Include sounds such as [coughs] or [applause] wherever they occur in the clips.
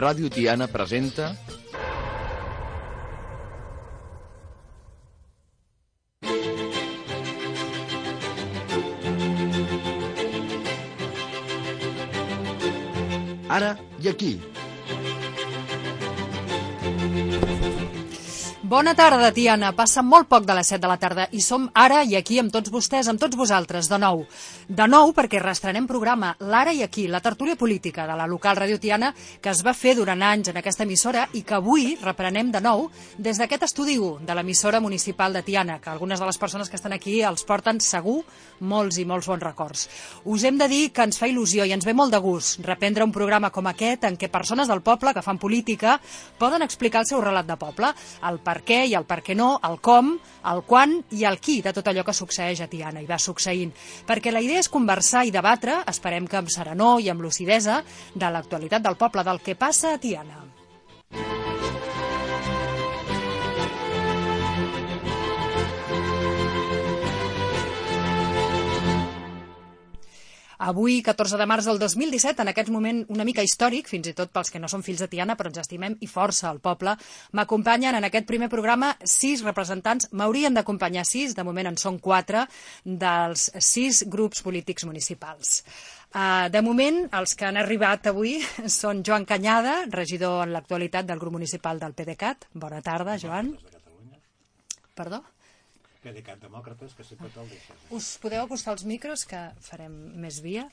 Ràdio Tiana presenta... Ara i aquí, Bona tarda, Tiana. Passa molt poc de les 7 de la tarda i som ara i aquí amb tots vostès, amb tots vosaltres, de nou. De nou perquè restrenem programa L'Ara i aquí, la tertúlia política de la local Radio Tiana que es va fer durant anys en aquesta emissora i que avui reprenem de nou des d'aquest estudi 1 de l'emissora municipal de Tiana, que algunes de les persones que estan aquí els porten segur molts i molts bons records. Us hem de dir que ens fa il·lusió i ens ve molt de gust reprendre un programa com aquest en què persones del poble que fan política poden explicar el seu relat de poble, el per per què i el per què no, el com, el quan i el qui de tot allò que succeeix a Tiana i va succeint. Perquè la idea és conversar i debatre, esperem que amb serenor i amb lucidesa, de l'actualitat del poble, del que passa a Tiana. Avui, 14 de març del 2017, en aquest moment una mica històric, fins i tot pels que no són fills de Tiana, però ens estimem i força al poble, m'acompanyen en aquest primer programa sis representants, m'haurien d'acompanyar sis, de moment en són quatre, dels sis grups polítics municipals. Uh, de moment, els que han arribat avui [laughs] són Joan Canyada, regidor en l'actualitat del grup municipal del PDeCAT. Bona tarda, Joan. Perdó? PDeCAT Demòcrates, que sempre te'l deixes. Us podeu acostar els micros, que farem més via.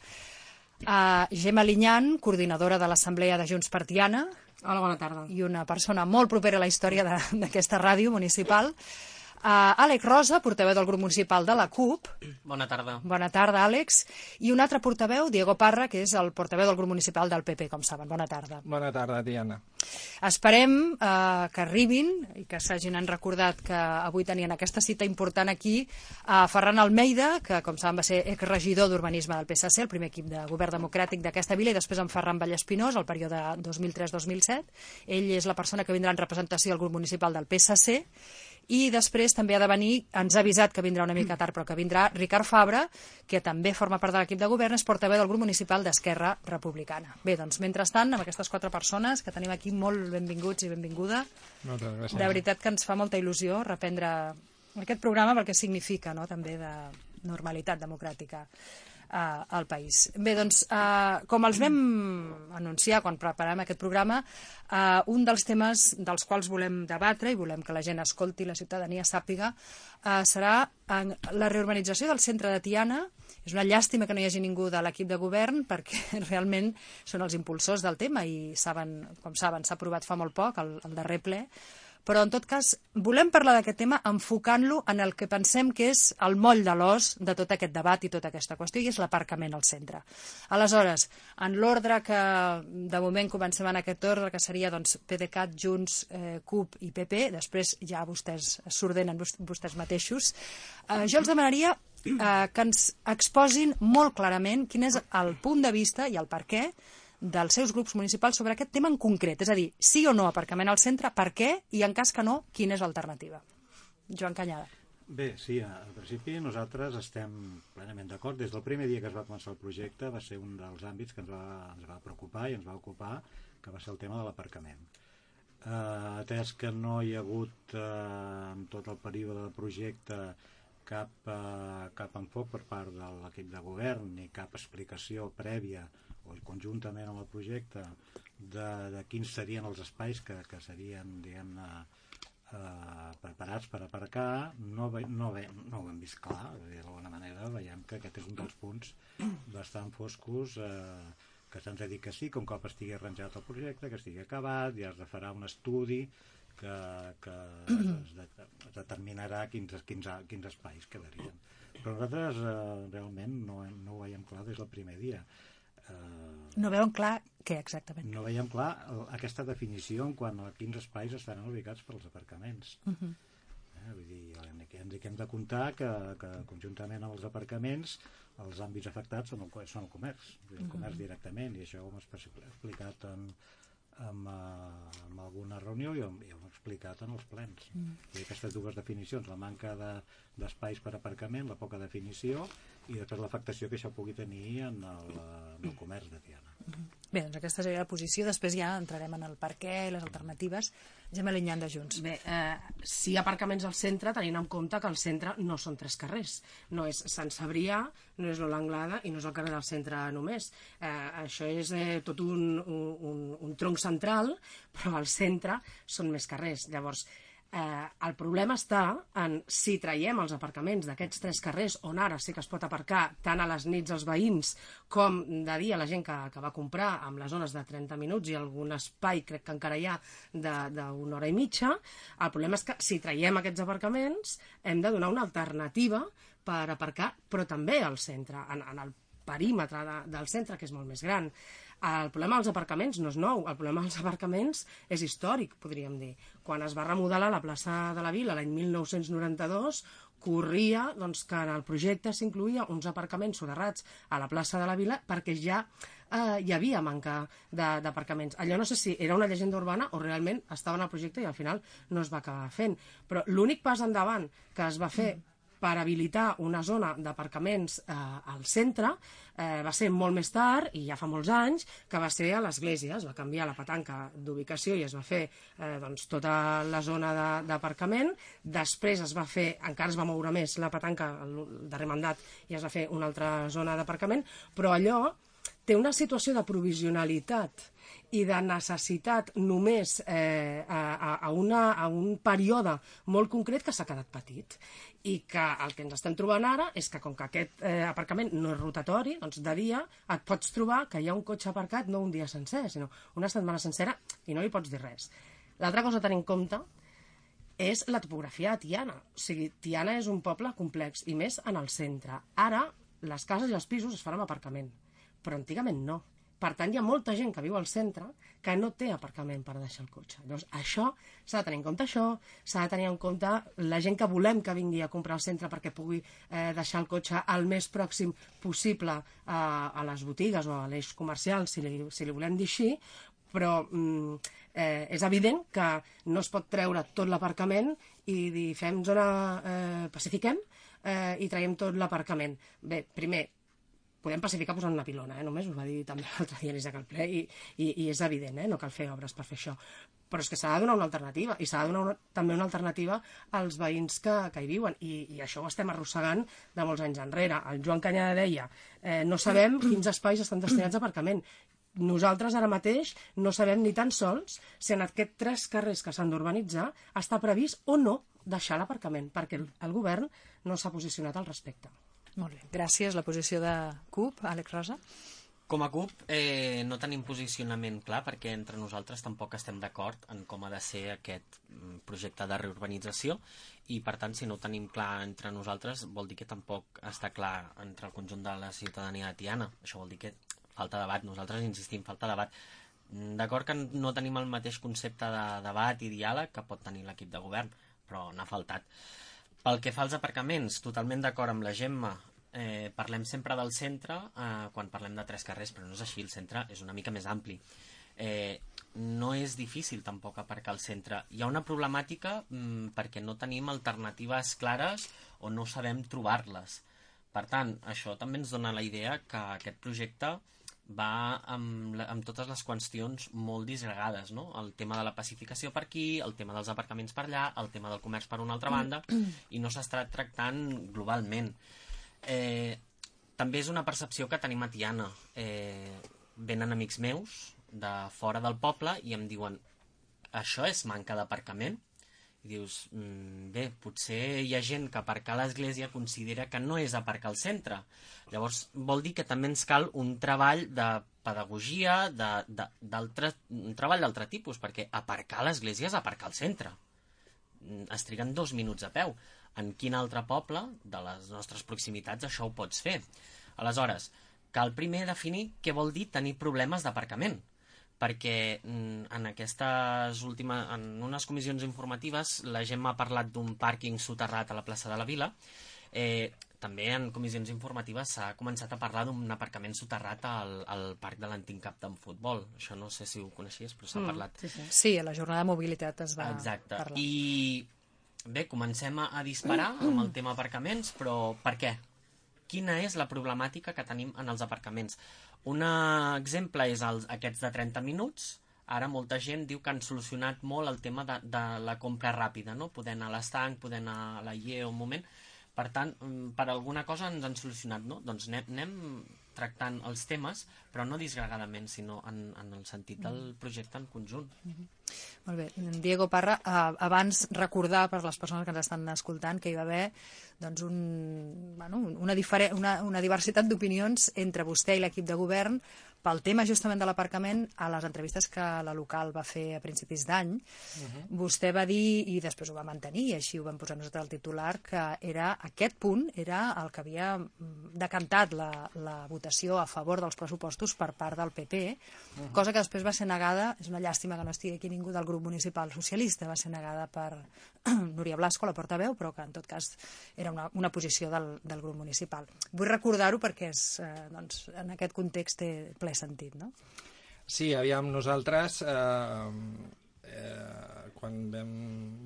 Uh, Gemma Linyan, coordinadora de l'Assemblea de Junts per Tiana. Hola, bona tarda. I una persona molt propera a la història d'aquesta ràdio municipal. Uh, Àlex Rosa, portaveu del grup municipal de la CUP. Bona tarda. Bona tarda, Àlex. I un altre portaveu, Diego Parra, que és el portaveu del grup municipal del PP, com saben. Bona tarda. Bona tarda, Diana. Esperem uh, que arribin i que s'hagin recordat que avui tenien aquesta cita important aquí a uh, Ferran Almeida, que com saben va ser exregidor d'Urbanisme del PSC, el primer equip de govern democràtic d'aquesta vila, i després en Ferran Vallespinós, el període 2003-2007. Ell és la persona que vindrà en representació al grup municipal del PSC i després també ha de venir, ens ha avisat que vindrà una mica tard, però que vindrà Ricard Fabra, que també forma part de l'equip de govern, és portaveu del grup municipal d'Esquerra Republicana. Bé, doncs, mentrestant, amb aquestes quatre persones que tenim aquí, molt benvinguts i benvinguda, de veritat que ens fa molta il·lusió reprendre aquest programa perquè significa no, també de normalitat democràtica eh, al país. Bé, doncs, eh, com els vam anunciar quan preparàvem aquest programa, eh, un dels temes dels quals volem debatre i volem que la gent escolti, la ciutadania sàpiga, eh, serà la reurbanització del centre de Tiana. És una llàstima que no hi hagi ningú de l'equip de govern perquè [laughs] realment són els impulsors del tema i saben, com saben, s'ha aprovat fa molt poc, el, el darrer ple, però en tot cas volem parlar d'aquest tema enfocant-lo en el que pensem que és el moll de l'os de tot aquest debat i tota aquesta qüestió, i és l'aparcament al centre. Aleshores, en l'ordre que de moment comencem en aquest ordre, que seria doncs, PDeCAT, Junts, eh, CUP i PP, després ja vostès s'ordenen vostès mateixos, eh, jo els demanaria eh, que ens exposin molt clarament quin és el punt de vista i el per què dels seus grups municipals sobre aquest tema en concret, és a dir, sí o no aparcament al centre, per què, i en cas que no, quina és l'alternativa? Joan Canyada. Bé, sí, al principi nosaltres estem plenament d'acord. Des del primer dia que es va començar el projecte va ser un dels àmbits que ens va, ens va preocupar i ens va ocupar, que va ser el tema de l'aparcament. Uh, atès que no hi ha hagut uh, en tot el període del projecte cap, uh, cap enfoc per part de l'equip de govern ni cap explicació prèvia conjuntament amb el projecte de, de quins serien els espais que, que serien diguem-ne eh, preparats per aparcar no, no, no ho hem vist clar d'alguna manera veiem que aquest és un dels punts bastant foscos eh, que se'ns ha dit que sí, com cop estigui arranjat el projecte, que estigui acabat, ja es farà un estudi que, que es, de, es determinarà quins, quins, quins espais quedarien. Però nosaltres eh, realment no, no ho veiem clar des del primer dia. Eh, no veuen clar què exactament? No veiem clar aquesta definició en quant a quins espais estaran ubicats pels aparcaments. Uh -huh. eh, vull dir, ens hem de comptar que, que conjuntament amb els aparcaments els àmbits afectats són el, són el comerç, el comerç uh -huh. directament, i això ho hem explicat en, en, en alguna reunió i ho, i ho hem explicat en els plens. Mm. I aquestes dues definicions, la manca d'espais de, per aparcament, la poca definició i després l'afectació que això pugui tenir en el, en el comerç de Tiana. Bé, doncs aquesta seria la posició. Després ja entrarem en el per què i les alternatives. Gemma Linyan de Junts. Bé, eh, si hi ha aparcaments al centre, tenint en compte que el centre no són tres carrers. No és Sant Cebrià, no és l'Anglada i no és el carrer del centre només. Eh, això és eh, tot un, un, un tronc central, però al centre són més carrers. Llavors, Eh, el problema està en si traiem els aparcaments d'aquests tres carrers on ara sí que es pot aparcar tant a les nits els veïns com de dia la gent que, que va comprar amb les zones de 30 minuts i algun espai crec que encara hi ha d'una hora i mitja. El problema és que si traiem aquests aparcaments hem de donar una alternativa per aparcar però també al centre en, en el perímetre de, del centre que és molt més gran el problema dels aparcaments no és nou, el problema dels aparcaments és històric, podríem dir. Quan es va remodelar la plaça de la Vila l'any 1992, corria doncs, que en el projecte s'incluïa uns aparcaments soterrats a la plaça de la Vila perquè ja eh, hi havia manca d'aparcaments. Allò no sé si era una llegenda urbana o realment estava en el projecte i al final no es va acabar fent. Però l'únic pas endavant que es va fer per habilitar una zona d'aparcaments eh, al centre eh, va ser molt més tard, i ja fa molts anys, que va ser a l'església. Es va canviar la petanca d'ubicació i es va fer eh, doncs, tota la zona d'aparcament. Després es va fer, encara es va moure més la petanca el darrer mandat i es va fer una altra zona d'aparcament, però allò té una situació de provisionalitat i de necessitat només eh, a, a, una, a un període molt concret que s'ha quedat petit i que el que ens estem trobant ara és que com que aquest eh, aparcament no és rotatori, doncs de dia et pots trobar que hi ha un cotxe aparcat no un dia sencer, sinó una setmana sencera i no li pots dir res. L'altra cosa a tenir en compte és la topografia de Tiana. O sigui, Tiana és un poble complex, i més en el centre. Ara, les cases i els pisos es fan amb aparcament, però antigament no. Per tant, hi ha molta gent que viu al centre que no té aparcament per deixar el cotxe. Llavors, això s'ha de tenir en compte això, s'ha de tenir en compte la gent que volem que vingui a comprar al centre perquè pugui eh, deixar el cotxe el més pròxim possible a, a les botigues o a l'eix comercial, si li, si li volem dir així, però mm, eh, és evident que no es pot treure tot l'aparcament i dir fem zona, eh, pacifiquem eh, i traiem tot l'aparcament. Bé, primer, podem pacificar posant una pilona, eh? només ho va dir també l'altre dia l'Isaac al ple i, i, i és evident, eh? no cal fer obres per fer això però és que s'ha de donar una alternativa i s'ha de donar una, també una alternativa als veïns que, que hi viuen I, i això ho estem arrossegant de molts anys enrere el Joan Canyada deia eh, no sabem quins espais estan destinats a aparcament nosaltres ara mateix no sabem ni tan sols si en aquests tres carrers que s'han d'urbanitzar està previst o no deixar l'aparcament, perquè el govern no s'ha posicionat al respecte. Molt bé, gràcies. La posició de CUP, Àlex Rosa? Com a CUP eh, no tenim posicionament clar perquè entre nosaltres tampoc estem d'acord en com ha de ser aquest mm, projecte de reurbanització i per tant si no ho tenim clar entre nosaltres vol dir que tampoc està clar entre el conjunt de la ciutadania de Tiana. Això vol dir que falta debat. Nosaltres insistim, falta debat. Mm, d'acord que no tenim el mateix concepte de debat i diàleg que pot tenir l'equip de govern, però n'ha faltat. Pel que fa als aparcaments, totalment d'acord amb la Gemma. Eh, parlem sempre del centre eh, quan parlem de tres carrers, però no és així, el centre és una mica més ampli. Eh, no és difícil tampoc aparcar al centre. Hi ha una problemàtica mm, perquè no tenim alternatives clares o no sabem trobar-les. Per tant, això també ens dona la idea que aquest projecte va amb, amb totes les qüestions molt disgregades, no? El tema de la pacificació per aquí, el tema dels aparcaments per allà, el tema del comerç per una altra banda, i no s'està tractant globalment. Eh, també és una percepció que tenim a Tiana. Eh, venen amics meus de fora del poble i em diuen això és manca d'aparcament? Dius, mm, bé, potser hi ha gent que aparcar a l'església considera que no és aparcar al centre. Llavors, vol dir que també ens cal un treball de pedagogia, de, de, un treball d'altre tipus, perquè aparcar a l'església és aparcar al centre. Mm, es triguen dos minuts a peu. En quin altre poble de les nostres proximitats això ho pots fer? Aleshores, cal primer definir què vol dir tenir problemes d'aparcament perquè mm, en aquestes últimes, en unes comissions informatives la gent m'ha parlat d'un pàrquing soterrat a la plaça de la Vila eh, també en comissions informatives s'ha començat a parlar d'un aparcament soterrat al, al parc de l'antic cap de futbol. Això no sé si ho coneixies, però s'ha mm, parlat. Sí, sí. sí, a la jornada de mobilitat es va Exacte. parlar. I bé, comencem a, a disparar [clears throat] amb el tema aparcaments, però per què? quina és la problemàtica que tenim en els aparcaments. Un exemple és els, aquests de 30 minuts, ara molta gent diu que han solucionat molt el tema de, de la compra ràpida, no? poder anar a l'estanc, poder anar a la IE un moment, per tant, mm, per alguna cosa ens han solucionat, no? Doncs anem, anem tractant els temes, però no disgregadament, sinó en, en el sentit del mm. projecte en conjunt. Mm -hmm. Molt bé. Diego Parra, eh, abans recordar per les persones que ens estan escoltant que hi va haver doncs, un, bueno, una, una, una diversitat d'opinions entre vostè i l'equip de govern pel tema justament de l'aparcament, a les entrevistes que la local va fer a principis d'any, uh -huh. vostè va dir, i després ho va mantenir, i així ho vam posar nosaltres al titular, que era aquest punt era el que havia decantat la, la votació a favor dels pressupostos per part del PP, uh -huh. cosa que després va ser negada, és una llàstima que no estigui aquí ningú del grup municipal socialista, va ser negada per [clears throat] Núria Blasco, la portaveu, però que en tot cas era una, una posició del, del grup municipal. Vull recordar-ho perquè és, eh, doncs, en aquest context té ple sentit, no? Sí, aviam, nosaltres eh, eh, quan, vam,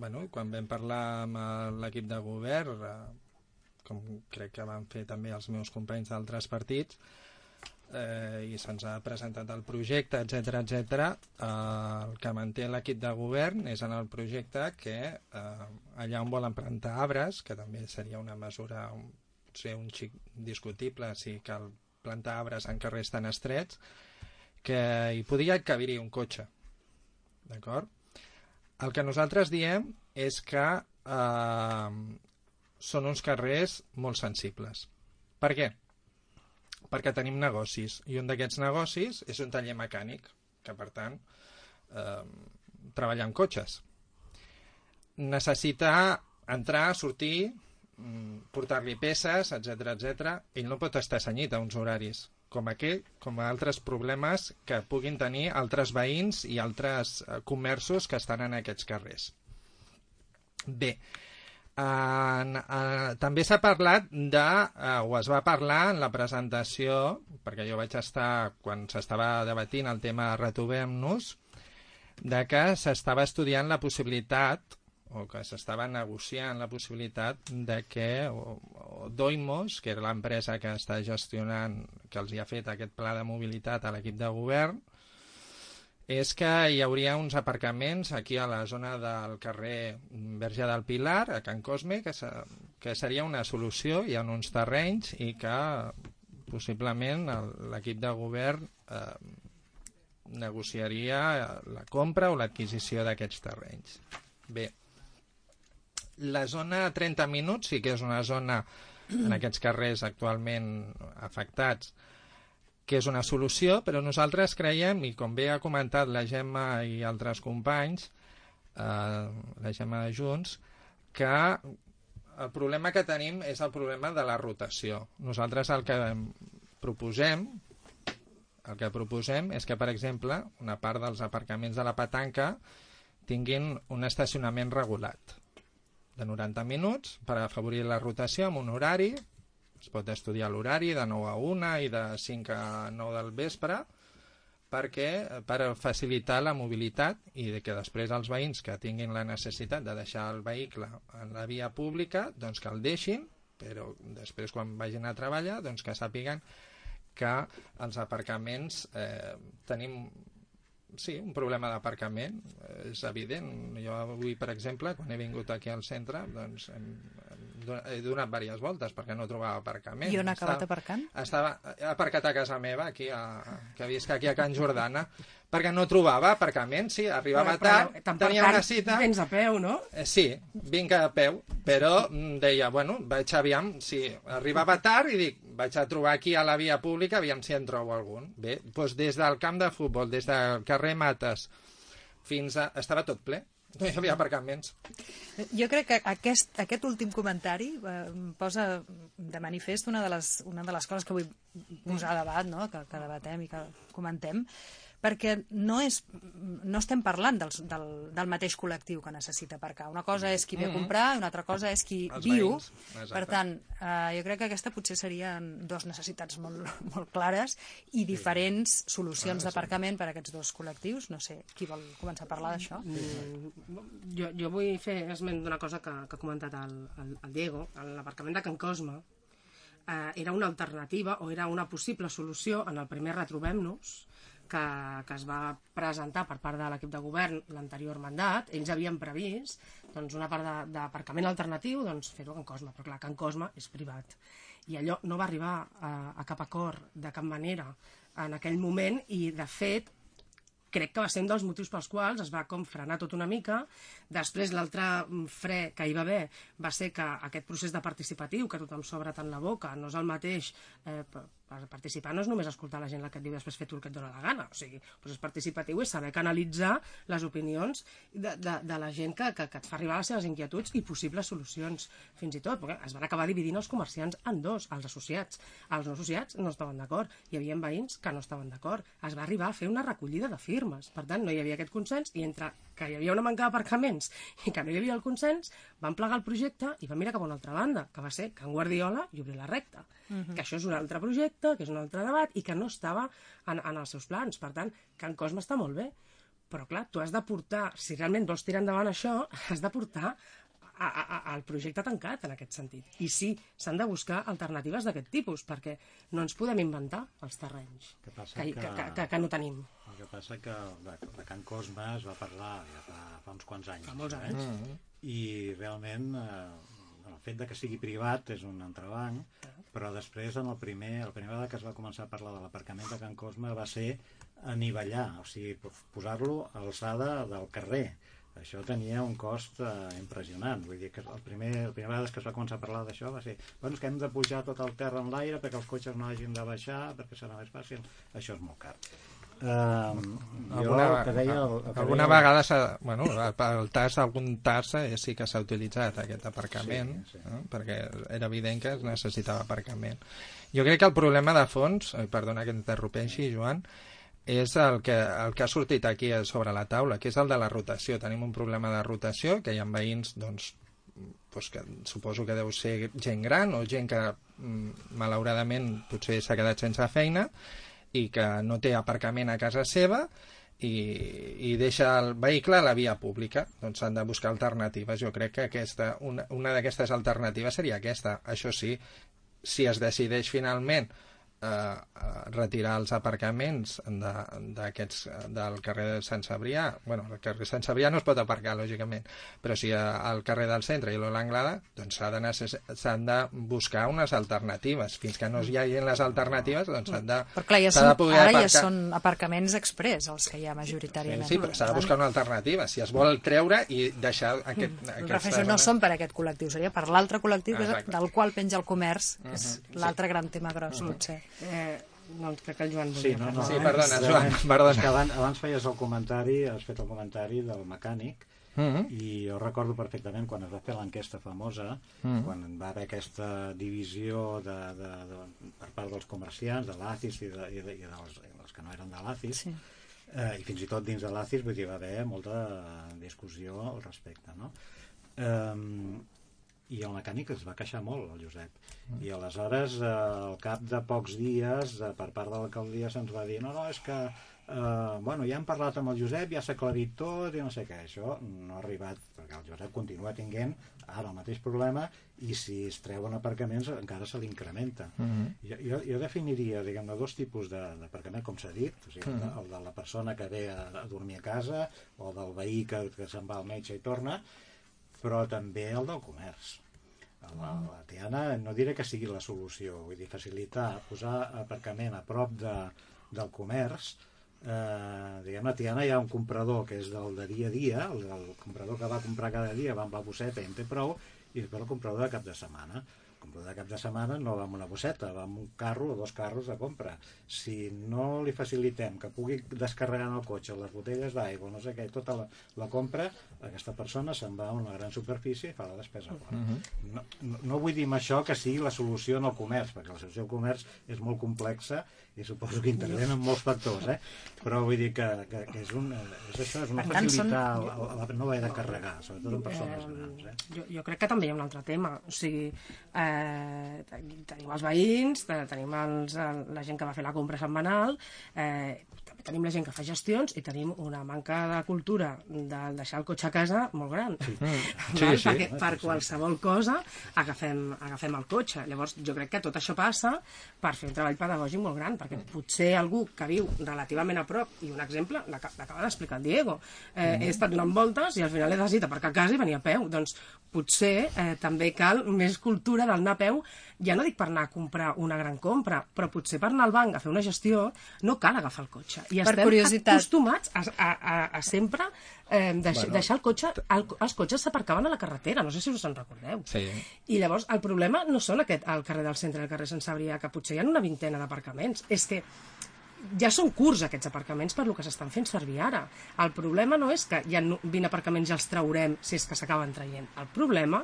bueno, quan vam parlar amb l'equip de govern, eh, com crec que van fer també els meus companys d'altres partits, eh, i se'ns ha presentat el projecte, etc etc. Eh, el que manté l'equip de govern és en el projecte que eh, allà on volen plantar arbres, que també seria una mesura potser un xic discutible si cal plantar arbres en carrers tan estrets que hi podria caber-hi un cotxe. D'acord? El que nosaltres diem és que eh, són uns carrers molt sensibles. Per què? Perquè tenim negocis, i un d'aquests negocis és un taller mecànic, que per tant eh, treballa amb cotxes. Necessita entrar, sortir, Mm, portar-li peces, etc etc. ell no pot estar senyit a uns horaris com aquest, com a altres problemes que puguin tenir altres veïns i altres eh, comerços que estan en aquests carrers. Bé, en, eh, també s'ha parlat de, eh, o es va parlar en la presentació, perquè jo vaig estar quan s'estava debatint el tema Retovem-nos, de que s'estava estudiant la possibilitat o que s'estava negociant la possibilitat de que o, o Doimos, que era l'empresa que està gestionant, que els hi ha fet aquest pla de mobilitat a l'equip de govern, és que hi hauria uns aparcaments aquí a la zona del carrer Verge del Pilar, a Can Cosme, que, que seria una solució, hi ha uns terrenys i que possiblement l'equip de govern eh, negociaria la compra o l'adquisició d'aquests terrenys. Bé, la zona 30 minuts sí que és una zona en aquests carrers actualment afectats que és una solució, però nosaltres creiem, i com bé ha comentat la Gemma i altres companys, eh, la Gemma de Junts, que el problema que tenim és el problema de la rotació. Nosaltres el que proposem el que proposem és que, per exemple, una part dels aparcaments de la petanca tinguin un estacionament regulat de 90 minuts per afavorir la rotació amb un horari es pot estudiar l'horari de 9 a 1 i de 5 a 9 del vespre perquè per facilitar la mobilitat i de que després els veïns que tinguin la necessitat de deixar el vehicle en la via pública doncs que el deixin però després quan vagin a treballar doncs que sàpiguen que els aparcaments eh, tenim sí, un problema d'aparcament, és evident. Jo avui, per exemple, quan he vingut aquí al centre, doncs hem, he donat diverses voltes perquè no trobava aparcament. I on ha acabat estava, aparcant? Estava aparcat a casa meva, aquí a, que visc aquí a Can Jordana, perquè no trobava aparcament, sí, arribava tard, tenia una cita... Vens a peu, no? Eh, sí, vinc a peu, però mm, deia, bueno, vaig aviam, si arribava tard i dic, vaig a trobar aquí a la via pública, aviam si en trobo algun. Bé, doncs des del camp de futbol, des del carrer Mates, fins a... estava tot ple no hi havia aparcaments. Jo crec que aquest, aquest últim comentari eh, posa de manifest una de, les, una de les coses que vull posar a debat, no? que, que debatem i que comentem, perquè no, és, no estem parlant dels, del, del mateix col·lectiu que necessita aparcar. Una cosa és qui ve a mm-hmm. comprar i una altra cosa és qui Els viu. Per tant, eh, jo crec que aquesta potser serien dues necessitats molt, [laughs] molt clares i diferents sí. solucions d'aparcament per a aquests dos col·lectius. No sé, qui vol començar a parlar d'això? Mm, jo, jo vull fer esment d'una cosa que, que ha comentat el, el, el Diego, l'aparcament de Can Cosme, eh, era una alternativa o era una possible solució en el primer Retrobem-nos, que, que es va presentar per part de l'equip de govern l'anterior mandat, ells havien previst doncs, una part d'aparcament alternatiu, doncs fer-ho a Can Cosme, però clar, Can Cosme és privat. I allò no va arribar a, a cap acord de cap manera en aquell moment i, de fet, crec que va ser un dels motius pels quals es va com frenar tot una mica. Després, l'altre fre que hi va haver va ser que aquest procés de participatiu, que tothom s'obre tant la boca, no és el mateix eh, participar no és només escoltar la gent la que et diu després fer tu el que et dóna la gana. O sigui, el procés participatiu és saber canalitzar les opinions de, de, de la gent que, que, que et fa arribar les seves inquietuds i possibles solucions, fins i tot. Perquè es van acabar dividint els comerciants en dos, els associats. Els no associats no estaven d'acord. Hi havia veïns que no estaven d'acord. Es va arribar a fer una recollida de firmes. Per tant, no hi havia aquest consens i entre que hi havia una manca d'aparcaments i que no hi havia el consens, van plegar el projecte i van mirar cap a una altra banda, que va ser Can Guardiola i obrir la recta. Que això és un altre projecte, que és un altre debat i que no estava en, en els seus plans. Per tant, Can Cosme està molt bé, però clar, tu has de portar, si realment vols tirar endavant això, [laughs] has de portar a, a, al projecte tancat en aquest sentit. I sí, s'han de buscar alternatives d'aquest tipus, perquè no ens podem inventar els terrenys Que passa que, que, que, que, que no tenim. El que passa que de, de Can Cosme es va parlar ja fa, fa uns quants anys. Fa molts eh? anys. I realment eh, el fet de que sigui privat és un entrebanc, però després, en el primer, la primera vegada que es va començar a parlar de l'aparcament de Can Cosme va ser anivellar, o sigui, posar-lo a l'alçada del carrer. Això tenia un cost eh, impressionant. Vull dir que el primer, la primera vegada que es va començar a parlar d'això va ser bueno, que hem de pujar tot el terra en l'aire perquè els cotxes no hagin de baixar, perquè serà més fàcil. Això és molt car. Uh, jo alguna, que deia... El, el que alguna deia... vegada s'ha... Bueno, el TAS, algun TAS eh, sí que s'ha utilitzat aquest aparcament, Sí, sí. eh, perquè era evident que es necessitava aparcament. Jo crec que el problema de fons, eh, perdona que interrompeixi, Joan, és el que, el que ha sortit aquí sobre la taula, que és el de la rotació. Tenim un problema de rotació, que hi ha veïns doncs, doncs que suposo que deu ser gent gran o gent que mm, malauradament potser s'ha quedat sense feina i que no té aparcament a casa seva i, i deixa el vehicle a la via pública. Doncs s'han de buscar alternatives. Jo crec que aquesta, una, una d'aquestes alternatives seria aquesta. Això sí, si es decideix finalment eh, eh, retirar els aparcaments de, d'aquests del carrer de Sant Cebrià bueno, el carrer de Sant Cebrià no es pot aparcar lògicament, però si al carrer del centre i l'Anglada doncs s'ha de, s'han de buscar unes alternatives fins que no hi hagi les alternatives doncs s'han de, Però clar, ja s'ha de són, poder ara ja aparcar. són aparcaments express els que hi ha Sí, majoritàriament. sí, però s'ha de buscar una alternativa. Si es vol treure i deixar aquest, Em aquesta refereixo, no són per aquest col·lectiu, seria per l'altre col·lectiu Exacte. del qual penja el comerç, que és l'altre gran tema gros, potser. Eh, no, crec que el Joan Sí, no, no. Sí, perdona, Joan, perdona. és Que abans, abans feies el comentari, has fet el comentari del mecànic, Mhm. i jo recordo perfectament quan es va fer l'enquesta famosa, Mhm. quan va haver aquesta divisió de, de, de, per part dels comerciants, de l'ACIS i, de, i, de, i dels, dels que no eren de l'ACIS, Sí. eh, i fins i tot dins de l'ACIS va haver molta discussió al respecte no? eh, i el mecànic es va queixar molt el Josep. I aleshores eh, al cap de pocs dies eh, per part de l'alcaldia se'ns va dir no, no, és que eh, bueno, ja hem parlat amb el Josep, ja s'ha aclarit tot i no sé què, això no ha arribat perquè el Josep continua tinguent ara el mateix problema i si es treuen aparcaments encara se l'incrementa. Mhm. jo, jo, jo definiria diguem-ne dos tipus de- d'aparcament com s'ha dit o sigui, el, de, el de la persona que ve a, a dormir a casa o del veí que, que se'n va al metge i torna però també el del comerç. La, la Tiana no diré que sigui la solució vull dir, facilitar, posar aparcament a prop de, del comerç. Eh, diguem a Tiana hi ha un comprador que és del de dia a dia el, el comprador que va comprar cada dia va amb la bosseta i en té prou i després el comprador de cap de setmana el comprador de cap de setmana no va amb una bosseta va amb un carro o dos carros de compra. Si no li facilitem que pugui descarregar en el cotxe les botelles d'aigua no sé què, tota la, la compra aquesta persona se'n va a una gran superfície i fa la despesa fora. No, no, no vull dir amb això que sigui la solució en el comerç, perquè la solució al comerç és molt complexa i suposo que intervenen molts factors, eh? però vull dir que, que, que és, un, és això, és una Per tant, facilitar la, la, la, no haver de carregar, sobretot en persones grans. Eh? jo, jo crec que també hi ha un altre tema. O sigui, eh, eh, ten- tenim els veïns, te- tenim els, el, la gent que va fer la compra setmanal, eh, tenim la gent que fa gestions i tenim una manca de cultura de deixar el cotxe a casa molt gran. Sí, [laughs] Sí, sí. Perquè per qualsevol cosa agafem, agafem el cotxe. Llavors, jo crec que tot això passa per fer un treball pedagògic molt gran, perquè potser algú que viu relativament a prop, i un exemple l'aca- l'acaba d'explicar el Diego, eh, he estat donant voltes i al final he decidit aparcar a casa i venir a peu. Doncs potser eh, també cal més cultura d'anar a peu, ja no dic per anar a comprar una gran compra, però potser per anar al banc a fer una gestió no cal agafar el cotxe. I Per estem curiositat. acostumats a, a, a, a sempre eh, deix, bueno. deixar el cotxe... El, els cotxes s'aparcaven a la carretera, no sé si us en recordeu. Sí. I llavors el problema no són aquest, al carrer del centre, al carrer Sant Sabrià, que potser hi ha una vintena d'aparcaments. És que ja són curts aquests aparcaments per lo que s'estan fent servir ara. El problema no és que hi ha 20 aparcaments i els traurem si és que s'acaben traient. El problema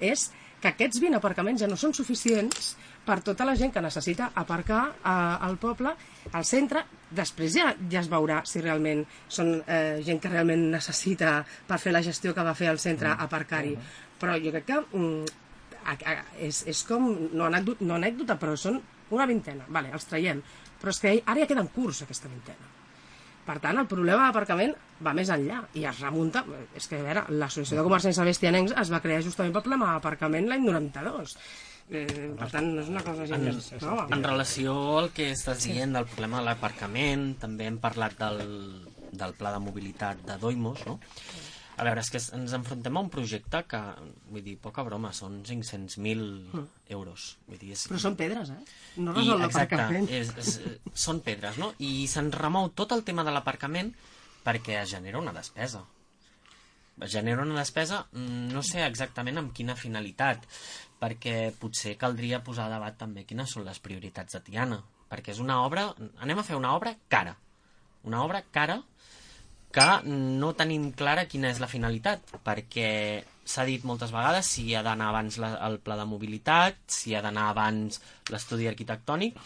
és que aquests 20 aparcaments ja no són suficients per tota la gent que necessita aparcar eh, al poble, al centre. Després ja, ja es veurà si realment són eh, gent que realment necessita per fer la gestió que va fer al centre aparcar-hi. Però jo crec que mm, a, a, és, és com, no anècdota, no anècdota, però són una vintena. Vale, els traiem. Però és que ara ja queden curts, aquesta vintena. Per tant, el problema d'aparcament va més enllà i es remunta... És que, a veure, l'Associació de Comerciants Bestianencs es va crear justament pel problema d'aparcament l'any 92. Eh, per tant, no és una cosa gens nova. En relació al que estàs dient del problema de l'aparcament, també hem parlat del, del pla de mobilitat de Doimos, no? A veure, és que ens enfrontem a un projecte que, vull dir, poca broma, són 500.000 euros. Vull dir, és, Però són pedres, eh? No resol l'aparcament. és, és, són pedres, no? I se'n remou tot el tema de l'aparcament perquè es genera una despesa. Es genera una despesa, mm, no sé exactament amb quina finalitat, perquè potser caldria posar a debat també quines són les prioritats de Tiana, perquè és una obra, anem a fer una obra cara, una obra cara que no tenim clara quina és la finalitat, perquè s'ha dit moltes vegades si ha d'anar abans la, el pla de mobilitat, si ha d'anar abans l'estudi arquitectònic.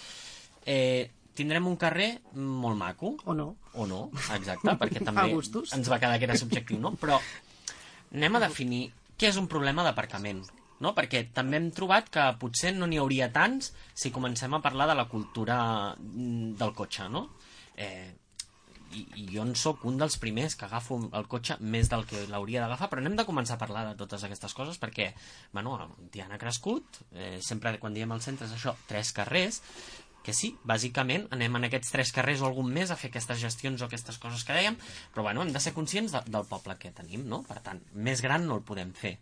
Eh, tindrem un carrer molt maco, O no. o no, exacte, perquè [laughs] també ens va quedar que era subjectiu, no? Però anem a definir què és un problema d'aparcament, no? Perquè també hem trobat que potser no n'hi hauria tants si comencem a parlar de la cultura mm, del cotxe, no? Eh, i, i jo en sóc un dels primers que agafo el cotxe més del que l'hauria d'agafar, però n'hem de començar a parlar de totes aquestes coses perquè, bueno, Tiana ha crescut, eh, sempre quan diem al centre és això, tres carrers, que sí, bàsicament anem en aquests tres carrers o algun més a fer aquestes gestions o aquestes coses que dèiem, però bueno, hem de ser conscients de, del poble que tenim, no? Per tant, més gran no el podem fer.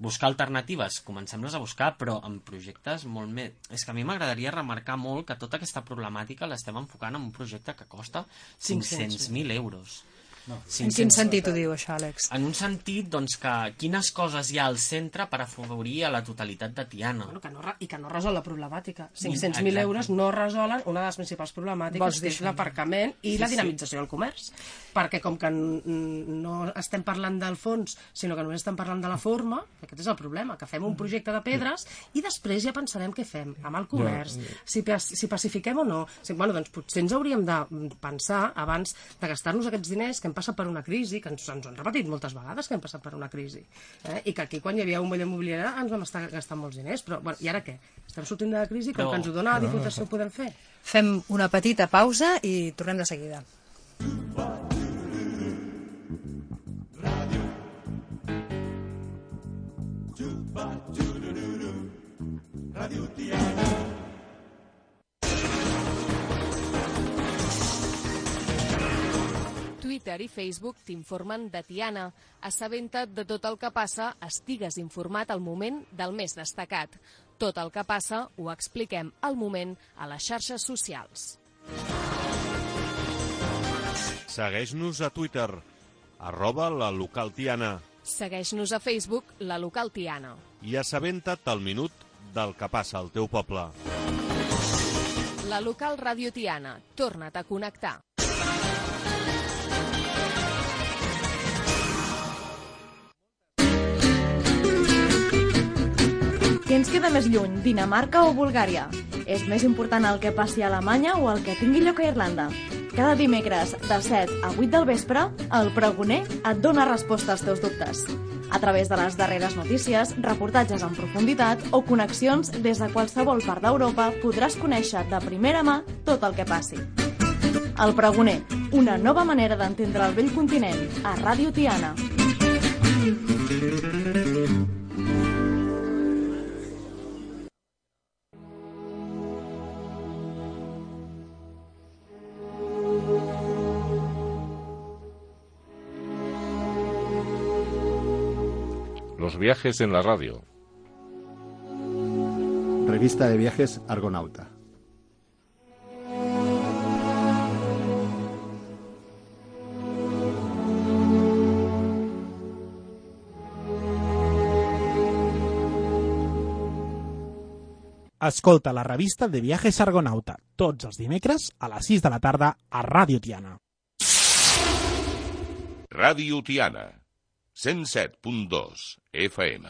Buscar alternatives, comencem-les a buscar, però en projectes molt més... És que a mi m'agradaria remarcar molt que tota aquesta problemàtica l'estem enfocant en un projecte que costa 500.000 euros. En quin sentit ho diu, això, Àlex? En un sentit, doncs, que quines coses hi ha al centre per afavorir a la totalitat de Tiana. Bueno, que no, I que no resol la problemàtica. Sí, 500.000 exacte. euros no resolen una de les principals problemàtiques, que és l'aparcament i Sí, la sí. dinamització del comerç. Perquè com que no estem parlant del fons, sinó que només estem parlant de la forma, aquest és el problema, que fem un projecte de pedres i després ja pensarem què fem amb el comerç, si, pas- si pacifiquem o no. Si, bueno, doncs potser ens hauríem de pensar abans de gastar-nos aquests diners que hem passat per una crisi, que ens, ens ho han repetit moltes vegades que hem passat per una crisi, eh? i que aquí quan hi havia un moll immobiliari ens vam estar gastant molts diners, però bueno, i ara què? Estem sortint de la crisi, com Però- que ens ho dona la Diputació ho podem fer? Fem una petita pausa i tornem de seguida. Twitter i Facebook t'informen de Tiana. Assabenta't de tot el que passa, estigues informat al moment del més destacat. Tot el que passa ho expliquem al moment a les xarxes socials. Segueix-nos a Twitter, arroba la local Tiana, Segueix-nos a Facebook, la local Tiana. i assabenta't al minut del que passa al teu poble. La local Ràdio Tiana. Torna't a connectar. Què ens queda més lluny, Dinamarca o Bulgària? És més important el que passi a Alemanya o el que tingui lloc a Irlanda? Cada dimecres, de 7 a 8 del vespre, el pregoner et dona resposta als teus dubtes. a través de les darreres notícies, reportatges en profunditat o connexions des de qualsevol part d'Europa podràs conèixer de primera mà tot el que passi. El Pregoner, una nova manera d'entendre el vell continent, a Ràdio Tiana. Los viajes en la radio. Revista de viajes Argonauta. Escolta la revista de Viajes Argonauta tots els dimecres a les 6 de la tarda a Ràdio Tiana. Ràdio Tiana. 107.2 FM.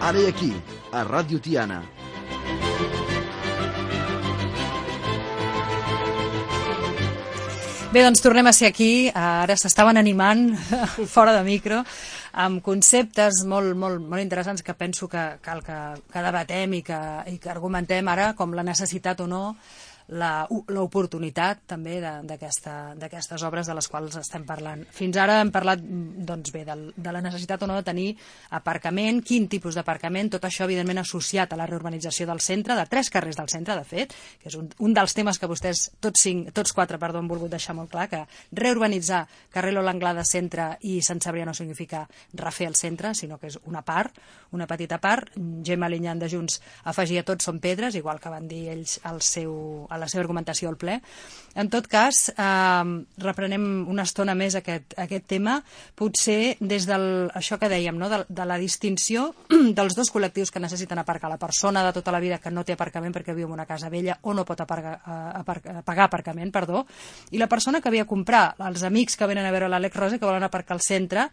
Ara i aquí, a Ràdio Tiana. Bé, doncs tornem a ser aquí. Ara s'estaven animant [laughs] fora de micro amb conceptes molt, molt, molt interessants que penso que cal que, que debatem i que, i que argumentem ara, com la necessitat o no l'oportunitat també d'aquestes obres de les quals estem parlant. Fins ara hem parlat doncs bé, del, de la necessitat o no de tenir aparcament, quin tipus d'aparcament, tot això evidentment associat a la reurbanització del centre, de tres carrers del centre, de fet, que és un, un dels temes que vostès, tots, cinc, tots quatre, perdó, han volgut deixar molt clar, que reurbanitzar carrer L'Anglada centre i Sant Cebrià no significa refer el centre, sinó que és una part, una petita part. Gemma Linyan de Junts afegia tots són pedres, igual que van dir ells al seu, a la seva argumentació al ple. En tot cas, eh, reprenem una estona més aquest, aquest tema, potser des del, això que dèiem, no? de, de la distinció [clears throat] dels dos col·lectius que necessiten aparcar, la persona de tota la vida que no té aparcament perquè viu en una casa vella o no pot aparcar, eh, aparcar, pagar aparcament, perdó, i la persona que havia a comprar, els amics que venen a veure l'Àlex Rosa que volen aparcar al centre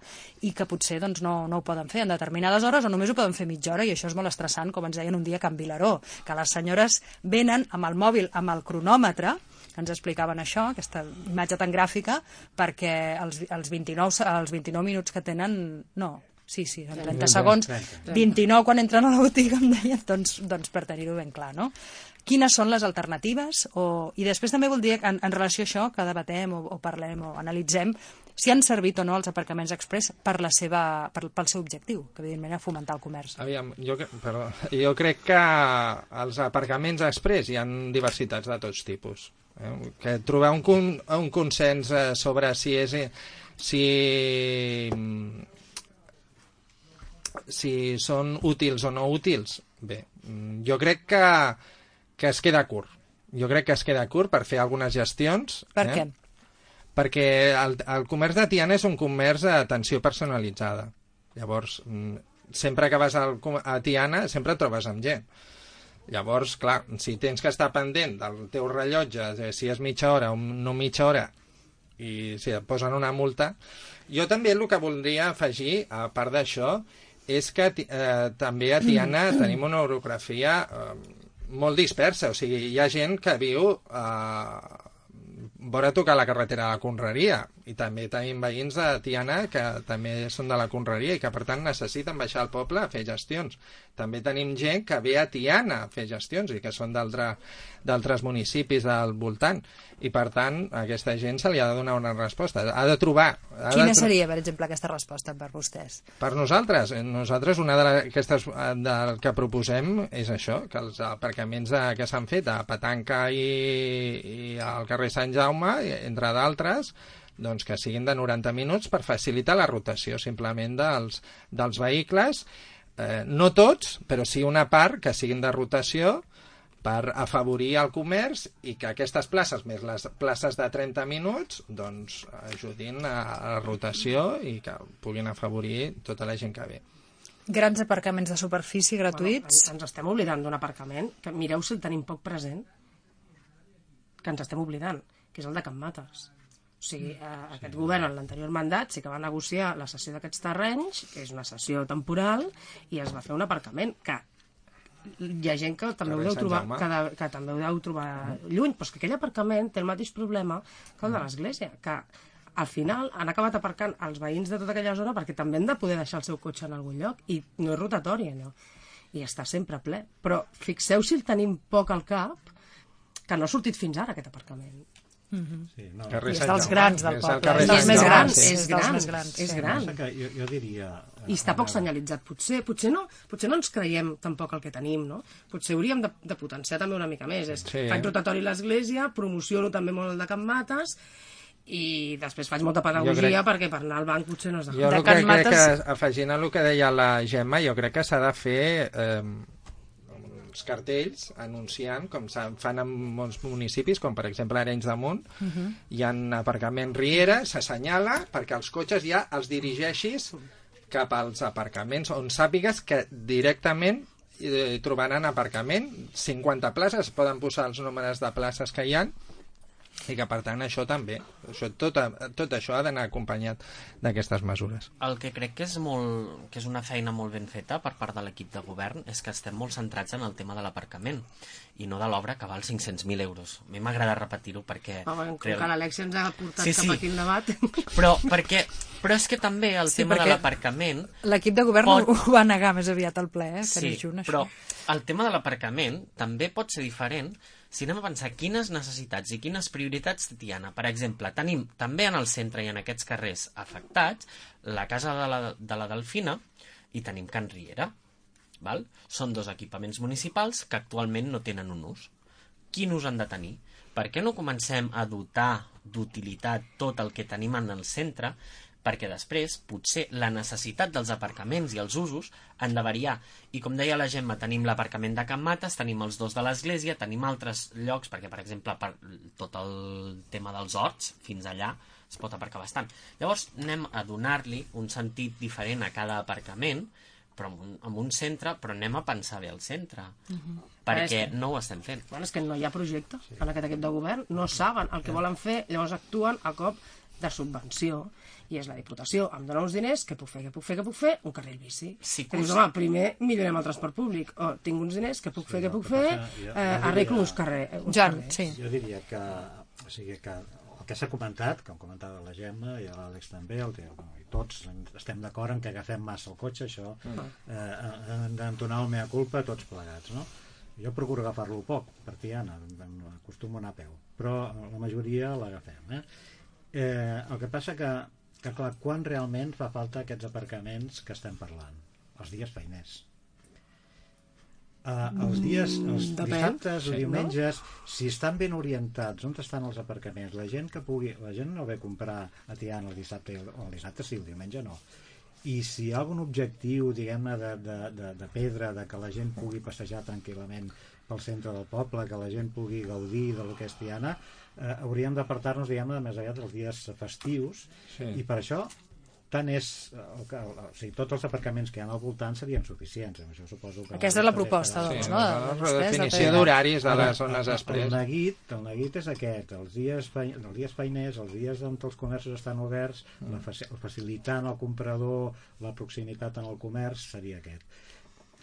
i que potser doncs, no, no ho poden fer en determinades hores o només ho poden fer mitja hora i això és molt estressant, com ens deien un dia a Can Vilaró, que les senyores venen amb el mòbil, amb el cronòmetre, que ens explicaven això, aquesta imatge tan gràfica, perquè els, els, 29, se- els 29 minuts que tenen... No, sí, sí, en 30 30, segons, 30. 29 quan entren a la botiga, em deien, doncs, doncs per tenir-ho ben clar, no? Quines són les alternatives? O... I després també voldria, en, en relació a això, que debatem o, o parlem o analitzem, si han servit o no els aparcaments express per la seva, per, pel seu objectiu, que evidentment és fomentar el comerç. Aviam, jo, perdó, jo crec que als aparcaments express hi ha diversitats de tots tipus. Eh? Que trobar un, con, un consens eh, sobre si és... si, si són útils o no útils, bé, jo crec que, que es queda curt. Jo crec que es queda curt per fer algunes gestions. Per eh? què? Perquè el, el comerç de Tiana és un comerç d'atenció personalitzada. Llavors, mm, sempre que vas al, a Tiana, sempre et trobes amb gent. Llavors, clar, si tens que estar pendent del teu rellotge, si és mitja hora o no mitja hora, i si et posen una multa... Jo també el que voldria afegir, a part d'això, és que eh, també a Tiana [clears throat] tenim una orografia eh, molt dispersa. O sigui, hi ha gent que viu eh, vora tocar la carretera de la Conreria i també tenim veïns de Tiana que també són de la Conreria i que per tant necessiten baixar al poble a fer gestions. També tenim gent que ve a Tiana a fer gestions i que són d'altre- d'altres municipis del voltant i per tant a aquesta gent se li ha de donar una resposta. Ha de trobar... Ha de Quina tro- seria, per exemple, aquesta resposta per vostès? per nosaltres, eh, nosaltres una d'aquestes del que proposem és això, que els aparcaments de, que s'han fet a Petanca i, i al carrer Sant Jaume, entre d'altres, doncs que siguin de 90 minuts per facilitar la rotació simplement dels, dels vehicles, eh, no tots, però sí una part que siguin de rotació per afavorir el comerç i que aquestes places, més les places de 30 minuts, doncs ajudin a, a la rotació i que puguin afavorir tota la gent que ve. Grans aparcaments de superfície gratuïts? Bueno, ens estem oblidant d'un aparcament que mireu si el tenim poc present que ens estem oblidant, que és el de Can Mates. O sigui, eh, aquest govern en l'anterior mandat sí que va negociar la cessió d'aquests terrenys, que és una cessió temporal, i es va fer un aparcament que hi ha gent que també, ho Carrer deu trobar, que, de, que també ho deu trobar lluny, però és que aquell aparcament té el mateix problema que el de l'església, que al final han acabat aparcant els veïns de tota aquella zona perquè també han de poder deixar el seu cotxe en algun lloc i no és rotatori allò i està sempre ple. Però fixeu si el tenim poc al cap que no ha sortit fins ara aquest aparcament Sí, no. Carrer I és dels grans del És el poble. carrer És dels més grans. sí. És És gran, més grans. és sí. gran. Que jo, jo diria... eh, i està poc ara- senyalitzat. Potser, potser, no, potser no ens creiem tampoc el que tenim, no? Potser hauríem de, de potenciar també una mica més. És, Sí. Faig rotatori a l'església, promociono també molt el de Can Mates, i després faig molta pedagogia crec- perquè per anar al banc potser no és de Jo De el que Can crec Mates- que, afegint a el que deia la Gemma, jo crec que s'ha de fer eh, uns cartells anunciant, com fan en molts municipis, com per exemple Arenys de Munt, uh -huh. hi ha aparcament Riera, s'assenyala perquè els cotxes ja els dirigeixis cap als aparcaments on sàpigues que directament eh, trobaran aparcament, 50 places, poden posar els números de places que hi han, i que per tant això també, això, tot, tot això ha d'anar acompanyat d'aquestes mesures. El que crec que és, molt, que és una feina molt ben feta per part de l'equip de govern és que estem molt centrats en el tema de l'aparcament i no de l'obra que val 500.000 euros. A mi m'agrada repetir-ho perquè... Home, com real- que l'Alexia ens ha portat Sí, sí, cap aquí el debat. Però, perquè, però és que també el Sí, tema de l'aparcament L'equip de govern Pot- ho va negar més aviat al ple, eh, que Sí, junt, això. però el tema de l'aparcament també pot ser diferent si anem a pensar quines necessitats i quines prioritats té. Per exemple, tenim també en el centre i en aquests carrers afectats la Casa de la, de la Delfina i tenim Can Riera. Val? Són dos equipaments municipals que actualment no tenen un ús. Quin ús han de tenir? Per què no comencem a dotar d'utilitat tot el que tenim en el centre perquè després potser la necessitat dels aparcaments i els usos han de variar. I com deia la Gemma, tenim l'aparcament de Can Mates, tenim els dos de l'església, tenim altres llocs, perquè per exemple per tot el tema dels horts, fins allà es pot aparcar bastant. Llavors anem a donar-li un sentit diferent a cada aparcament, però en un, en un centre, però anem a pensar bé al centre, perquè És que- no ho estem fent. Bueno, és que no hi ha projecte en aquest equip de govern, no saben el que volen fer, llavors actuen a cop de subvenció. I és la Diputació, em dona uns diners, què puc fer, què puc fer, què puc fer? Un carril bici. Sí, que dius, home, primer millorem el transport públic. O tinc uns diners, què puc fer, què puc fer? jo- Eh, arreglo uns, carrer, uns Joan, carrers. sí. Jo diria que, o sigui que el que s'ha comentat, com comentava la Gemma i l'Àlex també, el, Teo, i tots estem d'acord en que agafem massa el cotxe, això eh, hem d'entonar el mea culpa tots plegats, no? Jo procuro agafar-lo poc, per Tiana, acostumo a anar a peu, però la majoria l'agafem, eh? Eh? El que passa que, que clar, quan realment fa falta aquests aparcaments que estem parlant? Els dies feiners. Uh, els dies, els depèn, dissabtes o diumenges, si estan ben orientats, on estan els aparcaments? La gent que pugui, la gent no ve a comprar a Tiana el dissabte, el, o el dissabte sí, el diumenge no. I si hi ha algun objectiu, diguem-ne, de, de, de, de pedra, de que la gent pugui passejar tranquil·lament pel centre del poble, que la gent pugui gaudir del que és Tiana, eh, hauríem d'apartar-nos, diguem-ne, més aviat dels dies festius, Sí. i per això tant és el que, el, o sigui, tots els aparcaments que hi ha al voltant serien suficients amb això suposo que Aquesta és la proposta, doncs, Sí, no? la De vostès, de redefinició fer- d'horaris de les zones el- després. El neguit, el neguit és aquest, els dies, els dies feiners, els dies on els comerços estan oberts, la faci el facilitant al comprador, la proximitat en el comerç, seria aquest.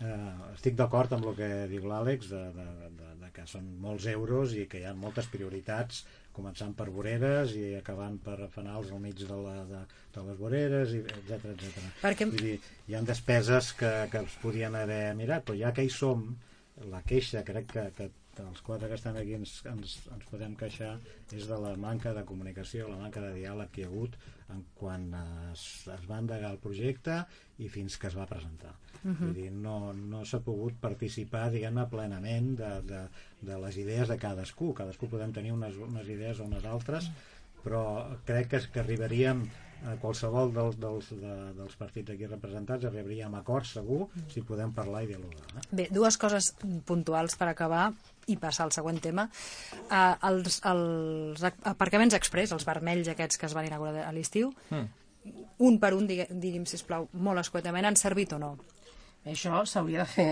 Eh, estic d'acord amb el que diu l'Àlex, de, de, de, de que són molts euros i que hi ha moltes prioritats, començant per voreres i acabant per fanals al mig de, la, de, de les voreres, etc etc. Perquè- Vull dir, hi ha despeses que, que es podien haver mirat, però ja que hi som, la queixa, crec que, que els quatre que estan aquí ens, ens, ens podem queixar, és de la manca de comunicació, la manca de diàleg que hi ha hagut en quan es, es va endegar el projecte i fins que es va presentar. Uh -huh. Vull dir, no, no s'ha pogut participar, diguem-ne, plenament de, de, de les idees de cadascú. Cadascú podem tenir unes, unes idees o unes altres, però crec que, que arribaríem a qualsevol dels, dels, de, dels partits aquí representats arribaríem a acords segur si podem parlar i dialogar eh? Bé, dues coses puntuals per acabar i passar al següent tema. Uh, els, els aparcaments express, els vermells aquests que es van inaugurar a l'estiu, Mm. Un per un, digui'm, sisplau, molt escuetament, han servit o no? Això s'hauria de fer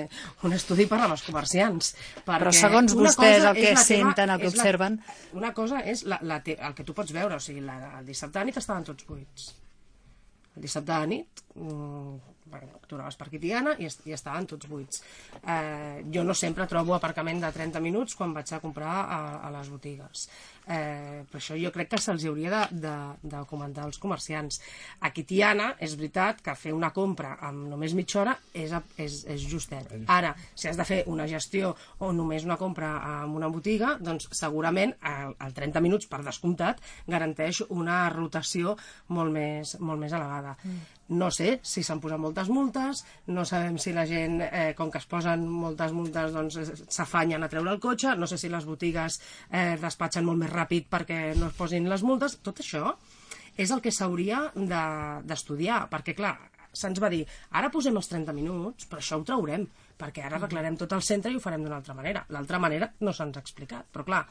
un estudi per als comerciants. Perquè Però segons vostès, el que senten, el que és la- observen- Una cosa és la, la te, el que tu pots veure, o sigui, la, el dissabte de nit estaven tots buits. El dissabte de nit, mm, anaves per aquí Tiana i, est i estaven tots buits. Eh, jo no sempre trobo aparcament de 30 minuts quan vaig a comprar a, a les botigues. Eh, per això jo crec que se'ls hauria de, de, de comentar als comerciants. Aquí Tiana és veritat que fer una compra amb només mitja hora és, és, és justet. Ara, si has de fer una gestió o només una compra en una botiga, doncs segurament el, el 30 minuts per descomptat garanteix una rotació molt més, molt més elevada. Mm. No sé si s'han posat moltes multes, no sabem si la gent, eh, com que es posen moltes multes, doncs s'afanyen a treure el cotxe, no sé si les botigues eh, despatxen molt més ràpid perquè no es posin les multes. Tot això és el que s'hauria d'estudiar, de, perquè clar, se'ns va dir, ara posem els 30 minuts, però això ho traurem, perquè ara arreglarem tot el centre i ho farem d'una altra manera. L'altra manera no se'ns ha explicat, però clar,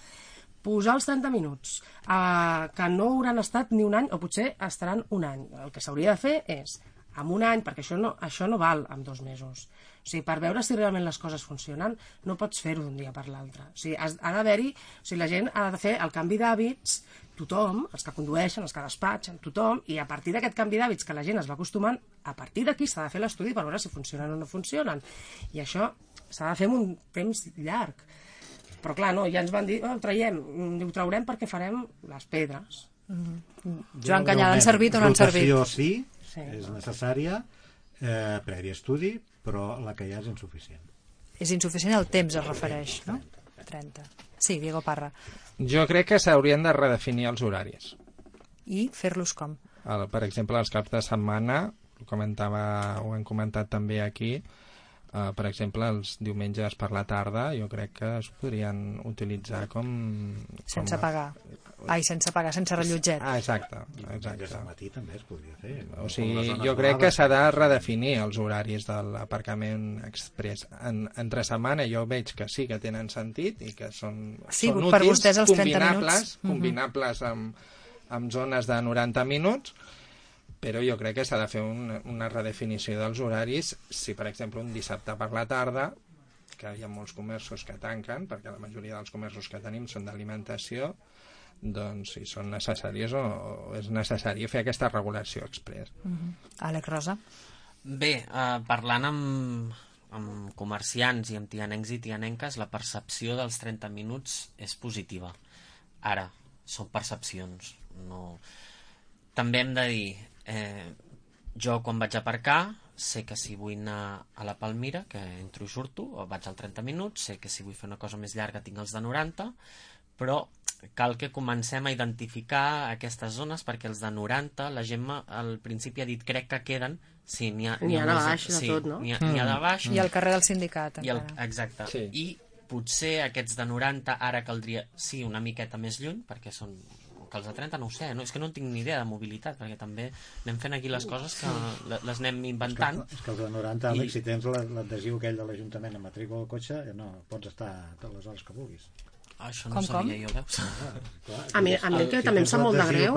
posar els 30 minuts, eh, que no hauran estat ni un any, o potser estaran un any. El que s'hauria de fer és, amb un any, perquè això no, això no val amb dos mesos. O sigui, per veure si realment les coses funcionen, no pots fer-ho d'un dia per l'altre. O sigui, has, ha d'haver-hi... O sigui, la gent ha de fer el canvi d'hàbits, tothom, els que condueixen, els que despatxen, tothom, i a partir d'aquest canvi d'hàbits que la gent es va acostumant, a partir d'aquí s'ha de fer l'estudi per veure si funcionen o no funcionen. I això s'ha de fer en un temps llarg. Però clar, no, ja ens van dir, oh, ho traiem, ho traurem perquè farem les pedres. Mm -hmm. Joan Canyada, han servit o no han servit? Rotació sí, sí, és necessària, eh, previ estudi, però la que hi ha és insuficient. És insuficient el temps, es refereix, no? 30. Sí, Diego Parra. Jo crec que s'haurien de redefinir els horaris. I fer-los com? El, per exemple, els caps de setmana, ho, comentava, ho hem comentat també aquí, Uh, per exemple, els diumenges per la tarda jo crec que es podrien utilitzar com... Sense com a... pagar. Ai, sense pagar, sense rellotget. Ah, exacte. exacte. I matí també es podria fer. O sigui, jo crec que s'ha de redefinir els horaris de l'aparcament express. En, entre setmana jo veig que sí que tenen sentit i que són, sí, són per útils, vostès els 30 combinables, minuts. combinables amb, amb zones de 90 minuts, però jo crec que s'ha de fer un, una redefinició dels horaris si per exemple un dissabte per la tarda que hi ha molts comerços que tanquen perquè la majoria dels comerços que tenim són d'alimentació doncs si són necessàries o, o és necessari fer aquesta regulació express. Uh -huh. Àlex Rosa? Bé, eh, parlant amb, amb comerciants i amb tianencs i tianenques, la percepció dels 30 minuts és positiva. Ara, són percepcions. No... També hem de dir, eh, jo quan vaig aparcar sé que si vull anar a la Palmira que entro i surto, o vaig al 30 minuts sé que si vull fer una cosa més llarga tinc els de 90 però cal que comencem a identificar aquestes zones perquè els de 90 la Gemma al principi ha dit crec que queden sí, n'hi ha, N'hi ha de baix, de sí, tot, no? n'hi ha, n'hi ha de baix I al carrer del sindicat, i el, exacte Sí. i potser aquests de 90 ara caldria sí, una miqueta més lluny perquè són que els de 30 no ho sé, no? és que no en tinc ni idea de mobilitat perquè també anem fent aquí les coses que le- les anem inventant És que els de 90, I- Àlex, si tens la- l'adhesiu aquell de l'Ajuntament a matrícula del cotxe, eh, no, pots estar totes les hores que vulguis. això no Com, sabia jo, veus? Clar, [laughs] A mi, a mi el que si també em sap molt de greu,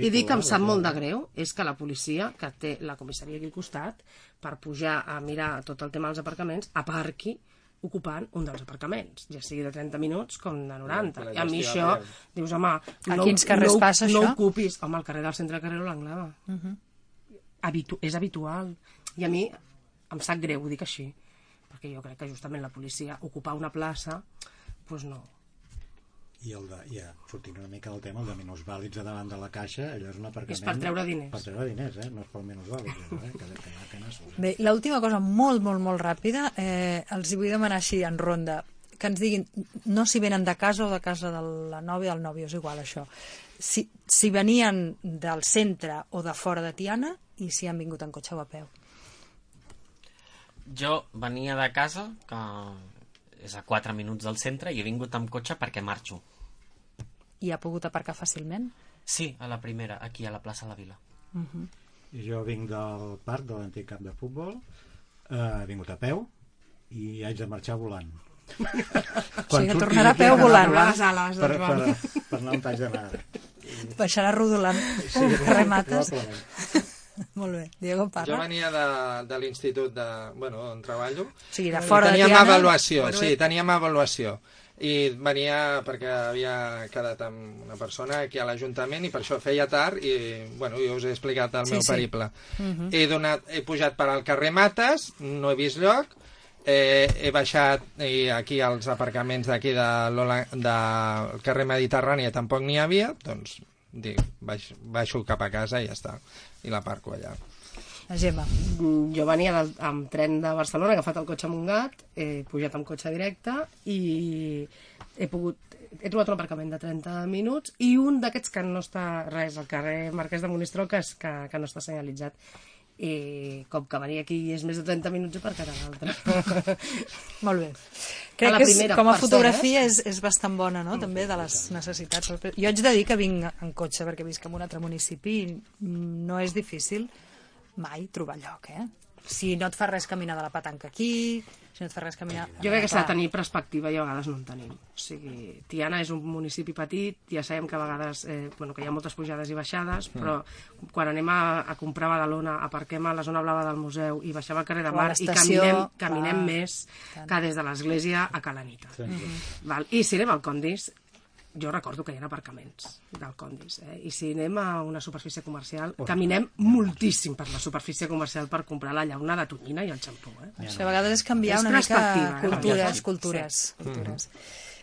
i dic que em sap doncs, molt de greu, és que la policia, que té la comissaria aquí al costat, per pujar a mirar tot el tema dels aparcaments, aparqui ocupant un dels aparcaments, ja sigui de 30 minuts com de 90. La I a mi això, dius, home, A no, quins carrers no, passa, no això? ocupis, home, al carrer del centre de carrer l'Anglada. Uh -huh. Habitu és habitual. I a mi em sap greu, ho dic així, perquè jo crec que justament la policia ocupar una plaça, doncs no. I el de, ja, sortint una mica del tema, el de minusvàlids a davant de la caixa, allò és un aparcament... És per treure diners. Per treure diners, eh? No és pel allò, eh? Que, que, que, que nassos, eh? Bé, l'última cosa molt, molt, molt ràpida, eh, els vull demanar així en ronda, que ens diguin, no si venen de casa o de casa de la nòvia o del nòvio, és igual això, si, si venien del centre o de fora de Tiana i si han vingut en cotxe o a peu. jo venia de casa que és a 4 minuts del centre i he vingut amb cotxe perquè marxo I ha pogut aparcar fàcilment? sí, a la primera, aquí a la plaça de la Vila Uh -huh. I jo vinc del parc de l'antic camp de futbol, eh, he vingut a peu i haig de marxar volant. sigui, que surti tornarà a peu volant. volant Les ales per, Joan. per, per anar on haig d'anar. Baixarà rodolant sí, carrer Mates. [laughs] Molt bé. Diego Jo parla. venia de, de l'institut de, bueno, on treballo. O sigui, de fora de teníem Tiana... avaluació, Bueno, sí, teníem avaluació. i venia perquè havia quedat amb una persona aquí a l'Ajuntament i per això feia tard i, bueno, jo us he explicat el Sí, meu sí. periple. Mhm. he, donat, he pujat per al carrer Mates, no he vist lloc, eh, he baixat i aquí als aparcaments d'aquí de del carrer Mediterrània tampoc n'hi havia, doncs dic, baix, baixo cap a casa i ja està, i la parco allà. La Gemma. Mm, Jo venia del, amb tren de Barcelona, he agafat el cotxe a Montgat, he pujat amb cotxe directe i he pogut he trobat un aparcament de 30 minuts i un d'aquests que no està res, al carrer Marquès de Monistrol, que, és, que, que no està senyalitzat. I com que venia aquí és més de 30 minuts, he aparcat a l'altre. [laughs] Molt bé. Crec que és, com a per fotografia és, és bastant bona, no?, també, de les necessitats. Jo haig de dir que vinc en cotxe perquè visc en un altre municipi i no és difícil mai trobar lloc, eh? Si no et fa res caminar de la patanca aquí, si no et fa res caminar... Jo crec que s'ha de tenir perspectiva i a vegades no en tenim. O sigui, Tiana és un municipi petit, ja sabem que a vegades eh, bueno, que hi ha moltes pujades i baixades, Mm. però quan anem a, a comprar Badalona, aparquem a la zona blava del museu i baixem al carrer de Mar i caminem, caminem clar. més que des de l'església a Calanita. Sí. Mhm. Val? I si anem al Condis, jo recordo que hi ha aparcaments del Condis, eh? i si anem a una superfície comercial, caminem moltíssim per la superfície comercial per comprar la llauna de tonyina i el xampú. Eh? Això a vegades és canviar És una mica eh? cultures, Sí. cultures, Sí. cultures.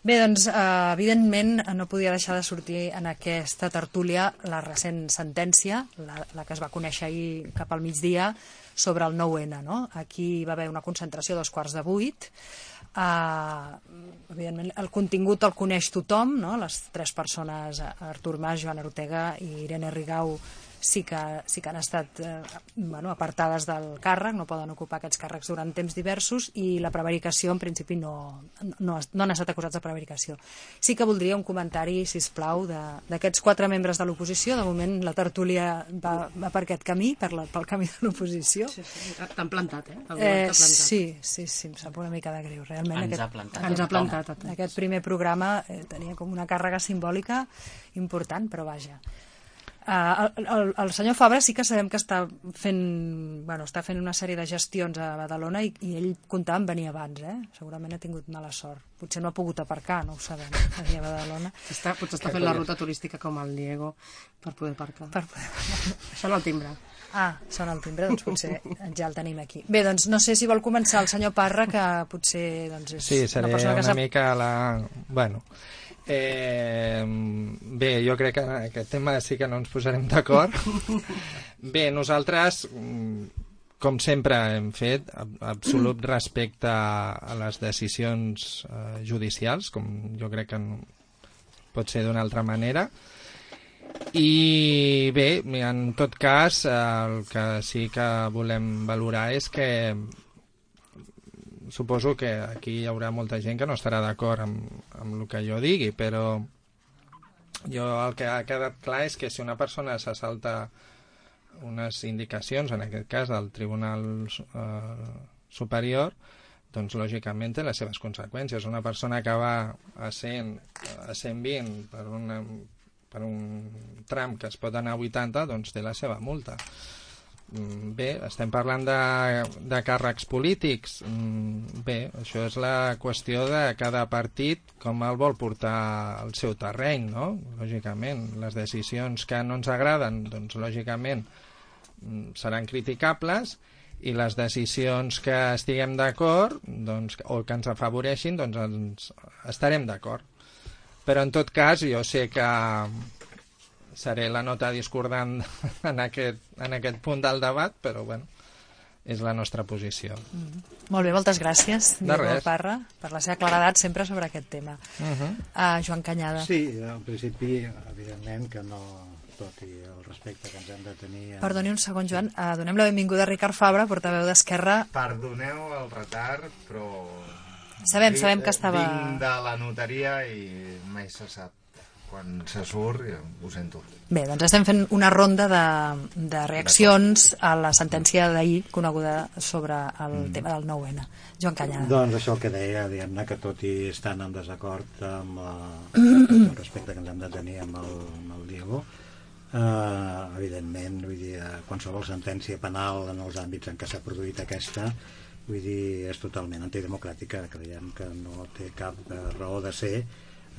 Bé, doncs, eh, evidentment, no podia deixar de sortir en aquesta tertúlia la recent sentència, la, la que es va conèixer ahir cap al migdia, sobre el 9-N. No? Aquí hi va haver una concentració dos quarts de vuit. Uh, evidentment, el contingut el coneix tothom, no? les tres persones, Artur Mas, Joan Ortega i Irene Rigau, sí que, sí que han estat eh, bueno, apartades del càrrec, no poden ocupar aquests càrrecs durant temps diversos i la prevaricació en principi no, no, no han estat acusats de prevaricació. Sí que voldria un comentari, si us plau, d'aquests quatre membres de l'oposició. De moment la tertúlia va, va per aquest camí, per la, pel camí de l'oposició. Sí, sí. T'han plantat, eh? El Eh, plantat. sí, sí, sí, em sap una mica de greu, realment. Ens ha plantat. Ens ha plantat. Aquest primer programa eh, tenia com una càrrega simbòlica important, però vaja. Uh, el, el, el senyor Fabra sí que sabem que està fent, bueno, està fent una sèrie de gestions a Badalona i, i ell comptava en venir abans, eh? Segurament ha tingut mala sort. Potser no ha pogut aparcar, no ho sabem, venir a Badalona. [laughs] Està, potser està fent la ruta turística com el Diego per poder aparcar. Per poder... Sona el timbre. Ah, sona el timbre, doncs potser ja el tenim aquí. Bé, doncs no sé si vol començar el senyor Parra, que potser doncs, és Sí, una seré persona una, que sap... mica la... Bueno, eh, bé, jo crec que en aquest tema sí que no ens posarem d'acord. [laughs] bé, nosaltres, com sempre hem fet, ab- absolut respecte a les decisions eh, judicials, com jo crec que no pot ser d'una altra manera, i bé, en tot cas, el que sí que volem valorar és que suposo que aquí hi haurà molta gent que no estarà d'acord amb, amb el que jo digui, però jo el que ha quedat clar és que si una persona se salta unes indicacions, en aquest cas del Tribunal eh, Superior, doncs lògicament té les seves conseqüències. Una persona que va a 100, a 120 per, una, per un tram que es pot anar a 80, doncs té la seva multa. Mm, Bé, estem parlant de, de càrrecs polítics. Mm, Bé, això és la qüestió de cada partit com el vol portar al seu terreny, no? Lògicament, les decisions que no ens agraden, doncs lògicament mm, seran criticables i les decisions que estiguem d'acord doncs, o que ens afavoreixin doncs ens estarem d'acord però en tot cas jo sé que seré la nota discordant [laughs] en aquest, en aquest punt del debat però bueno, és la nostra posició Molt bé, moltes gràcies, De Diego res. Parra, per la seva claredat sempre sobre aquest tema. uh -huh. Uh, Joan Canyada. Sí, en principi, evidentment que no, tot i el respecte que ens hem de tenir... a- Perdoni un segon, Joan. Uh, donem la benvinguda a Ricard Fabra, portaveu d'Esquerra. Perdoneu el retard, però... Sabem, sabem que estava- Vinc de la notaria i mai se sap quan se surt, i ho sento. Bé, doncs estem fent una ronda de, de reaccions a la sentència d'ahir coneguda sobre el tema del 9-N. Joan Canyada. Doncs això que deia, diguem-ne que tot i estant en desacord amb la, [coughs] el respecte que ens hem de tenir amb el, amb el Diego, eh, evidentment, vull dir, eh, qualsevol sentència penal en els àmbits en què s'ha produït aquesta vull dir, és totalment antidemocràtica creiem que no té cap eh, raó de ser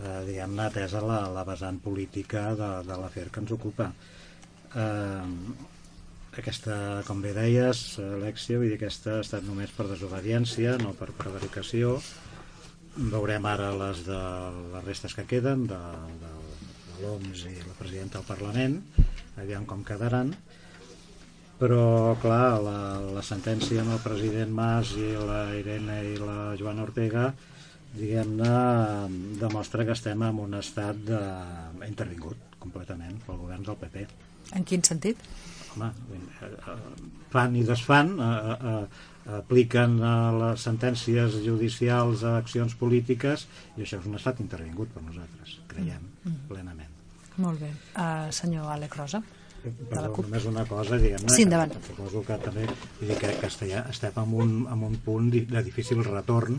eh, diguem-ne atesa la, la vessant política de, de l'afer que ens ocupa. Eh, aquesta, com bé deies Alexia, vull dir, aquesta ha estat només per desobediència, no per prevaricació. Veurem ara les de les restes que queden de, de, de l'OMS i la presidenta del Parlament aviam com quedaran. Però clar, la, la sentència amb el president Mas i la Irene i la Joana Ortega diguem-ne demostra que estem en un estat de... intervingut completament pel govern del PP En quin sentit? home, eh, eh, fan i desfan eh, eh, apliquen les sentències judicials a accions polítiques i això és un estat intervingut per nosaltres, creiem, Mm. plenament. Molt bé. Uh, senyor Àlex Rosa. Perdó, només una cosa, diguem-ne, Sí, endavant. que suposo que també dir que, que estem, en, un, en un punt de difícil retorn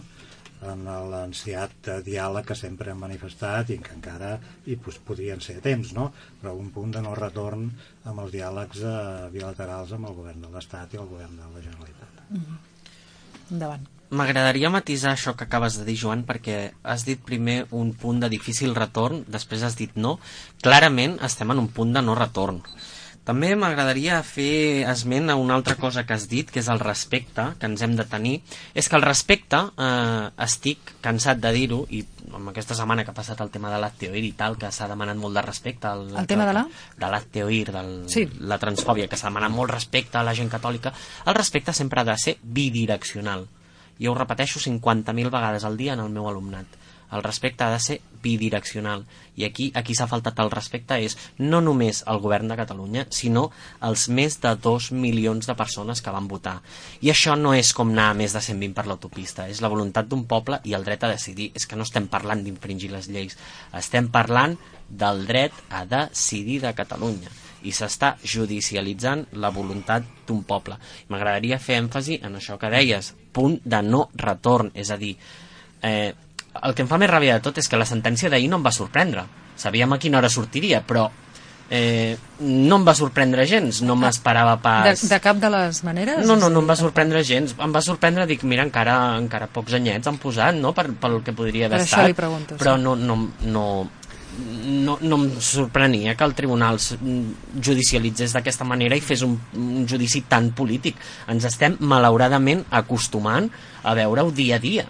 en l'anciat de diàleg que sempre hem manifestat i que encara i pues, podrien ser a temps, no? però un punt de no retorn amb els diàlegs eh, bilaterals amb el govern de l'Estat i el govern de la Generalitat. Endavant. M'agradaria matisar això que acabes de dir, Joan, perquè has dit primer un punt de difícil retorn, després has dit no. Clarament estem en un punt de no retorn. També m'agradaria fer esment a una altra cosa que has dit, que és el respecte que ens hem de tenir. És que el respecte, eh, estic cansat de dir-ho, i amb aquesta setmana que ha passat el tema de l'Acteoir i tal, que s'ha demanat molt de respecte... Al, El tema de la? de l'Acteoir, de Sí. la transfòbia, que s'ha demanat molt respecte a la gent catòlica, el respecte sempre ha de ser bidireccional. Jo ho repeteixo 50.000 vegades al dia en el meu alumnat. El respecte ha de ser bidireccional. I aquí aquí s'ha faltat el respecte és no només al govern de Catalunya, sinó als més de 2 milions de persones que van votar. I això no és com anar a més de 120 per l'autopista, és la voluntat d'un poble i el dret a decidir. És que no estem parlant d'infringir les lleis, estem parlant del dret a decidir de Catalunya i s'està judicialitzant la voluntat d'un poble. M'agradaria fer èmfasi en això que deies, punt de no retorn, és a dir, eh, el que em fa més ràbia de tot és que la sentència d'ahir no em va sorprendre. Sabíem a quina hora sortiria, però eh, no em va sorprendre gens, no m'esperava De, pas... de cap de les maneres? No, no, no em va sorprendre gens. Em va sorprendre, dic, mira, encara, encara pocs anyets han posat, no?, per, pel que podria haver Per això estat. li pregunto, sí. Però no, no, no, no, no em sorprenia que el tribunal s- judicialitzés d'aquesta manera i fes un, un judici tan polític. Ens estem, malauradament, acostumant a veure-ho dia a dia.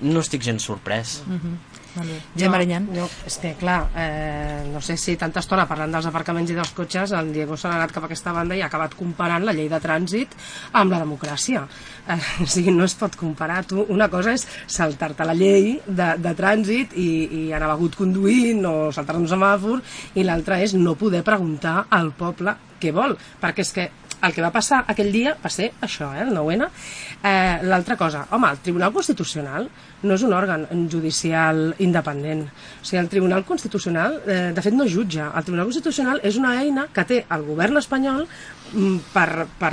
No estic gens sorprès. Mm -hmm. Molt bé. Gemma Arenyan. Jo, és que, clar, eh, no sé si tanta estona parlant dels aparcaments i dels cotxes, el Diego s'ha anat cap a aquesta banda i ha acabat comparant la llei de trànsit amb la democràcia. Eh, o sigui, no es pot comparar. Tu, una cosa és saltar-te la llei de, de trànsit i, i anar begut conduint o saltar-te un semàfor i l'altra és no poder preguntar al poble què vol, perquè és que el que va passar aquell dia va ser això, eh, el 9-N. Eh, L'altra cosa, home, el Tribunal Constitucional no és un òrgan judicial independent. O sigui, el Tribunal Constitucional, eh, de fet, no jutja. El Tribunal Constitucional és una eina que té el govern espanyol mm, per, per,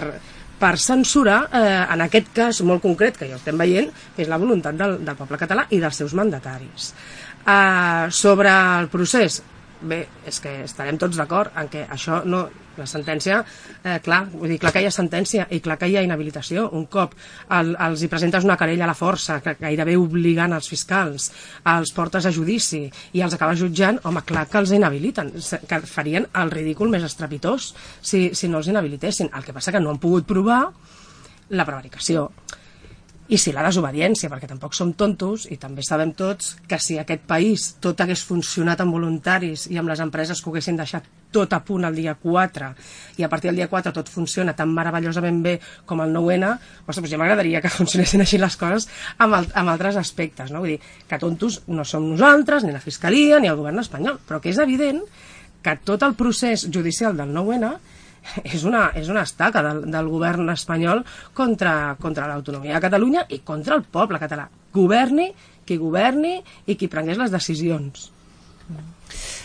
per censurar, eh, en aquest cas molt concret, que ja estem veient, és la voluntat del, del poble català i dels seus mandataris. Eh, sobre el procés, bé, és que estarem tots d'acord en que això no, la sentència, eh, clar, vull dir, clar que hi ha sentència i clar que hi ha inhabilitació. Un cop el, els hi presentes una querella a la força, que gairebé obligant els fiscals, els portes a judici i els acabes jutjant, home, clar que els inhabiliten, que farien el ridícul més estrepitós si, si no els inhabilitessin. El que passa que no han pogut provar la prevaricació i si la desobediència, perquè tampoc som tontos i també sabem tots que si aquest país tot hagués funcionat amb voluntaris i amb les empreses que ho haguessin deixat tot a punt el dia 4 i a partir del dia 4 tot funciona tan meravellosament bé com el 9-N, ostres, doncs ja m'agradaria que [laughs] funcionessin així les coses amb, el, amb altres aspectes, no? Vull dir, que tontos no som nosaltres, ni la Fiscalia, ni el govern espanyol, però que és evident que tot el procés judicial del 9-N és una, és una estaca del, del govern espanyol contra, contra l'autonomia de Catalunya i contra el poble català. Governi qui governi i qui prengués les decisions.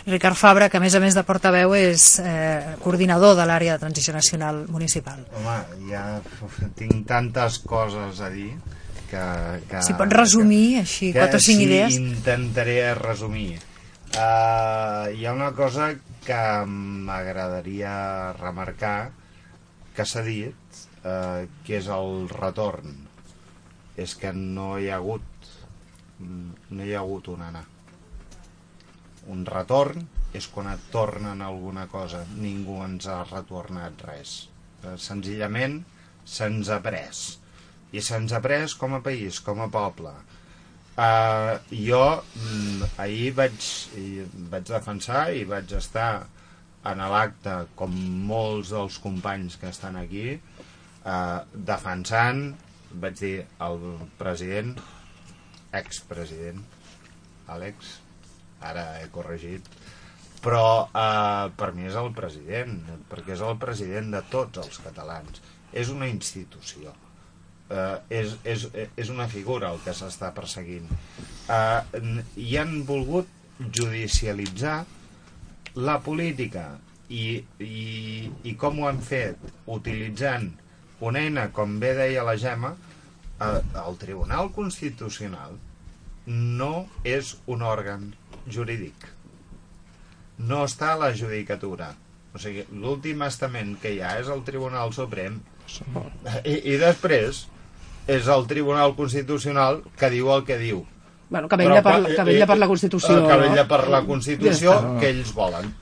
Ricard Fabra, que a més a més de portaveu és eh, coordinador de l'àrea de transició nacional municipal. Home, ja tinc tantes coses a dir que... que Si pots resumir així, quatre o cinc idees. intentaré resumir. Uh, hi ha una cosa que m'agradaria remarcar que s'ha dit, uh, que és el retorn. és que no hi ha hagut no hi ha hagut un anar. Un retorn és quan et tornen alguna cosa. Ningú ens ha retornat res. Eh, senzillament se'ns ha pres. I se'ns ha pres com a país, com a poble uh, jo mm, ahir vaig, vaig defensar i vaig estar en l'acte com molts dels companys que estan aquí uh, defensant vaig dir el president expresident Àlex ara he corregit però eh, per mi és el president perquè és el president de tots els catalans. És una institució eh, és, és, és una figura el que s'està perseguint. Eh, i han volgut judicialitzar la política. I, i, i com ho han fet? Utilitzant una eina com bé deia la Gemma eh, el Tribunal Constitucional no és un òrgan jurídic. No està a la judicatura. O sigui, l'últim estament que hi ha és el Tribunal Suprem. I, i després és el Tribunal Constitucional que diu el que diu Bueno, que vetlla per, que vetlla per la Constitució. que vetlla per la no? Constitució Ja està. que ells volen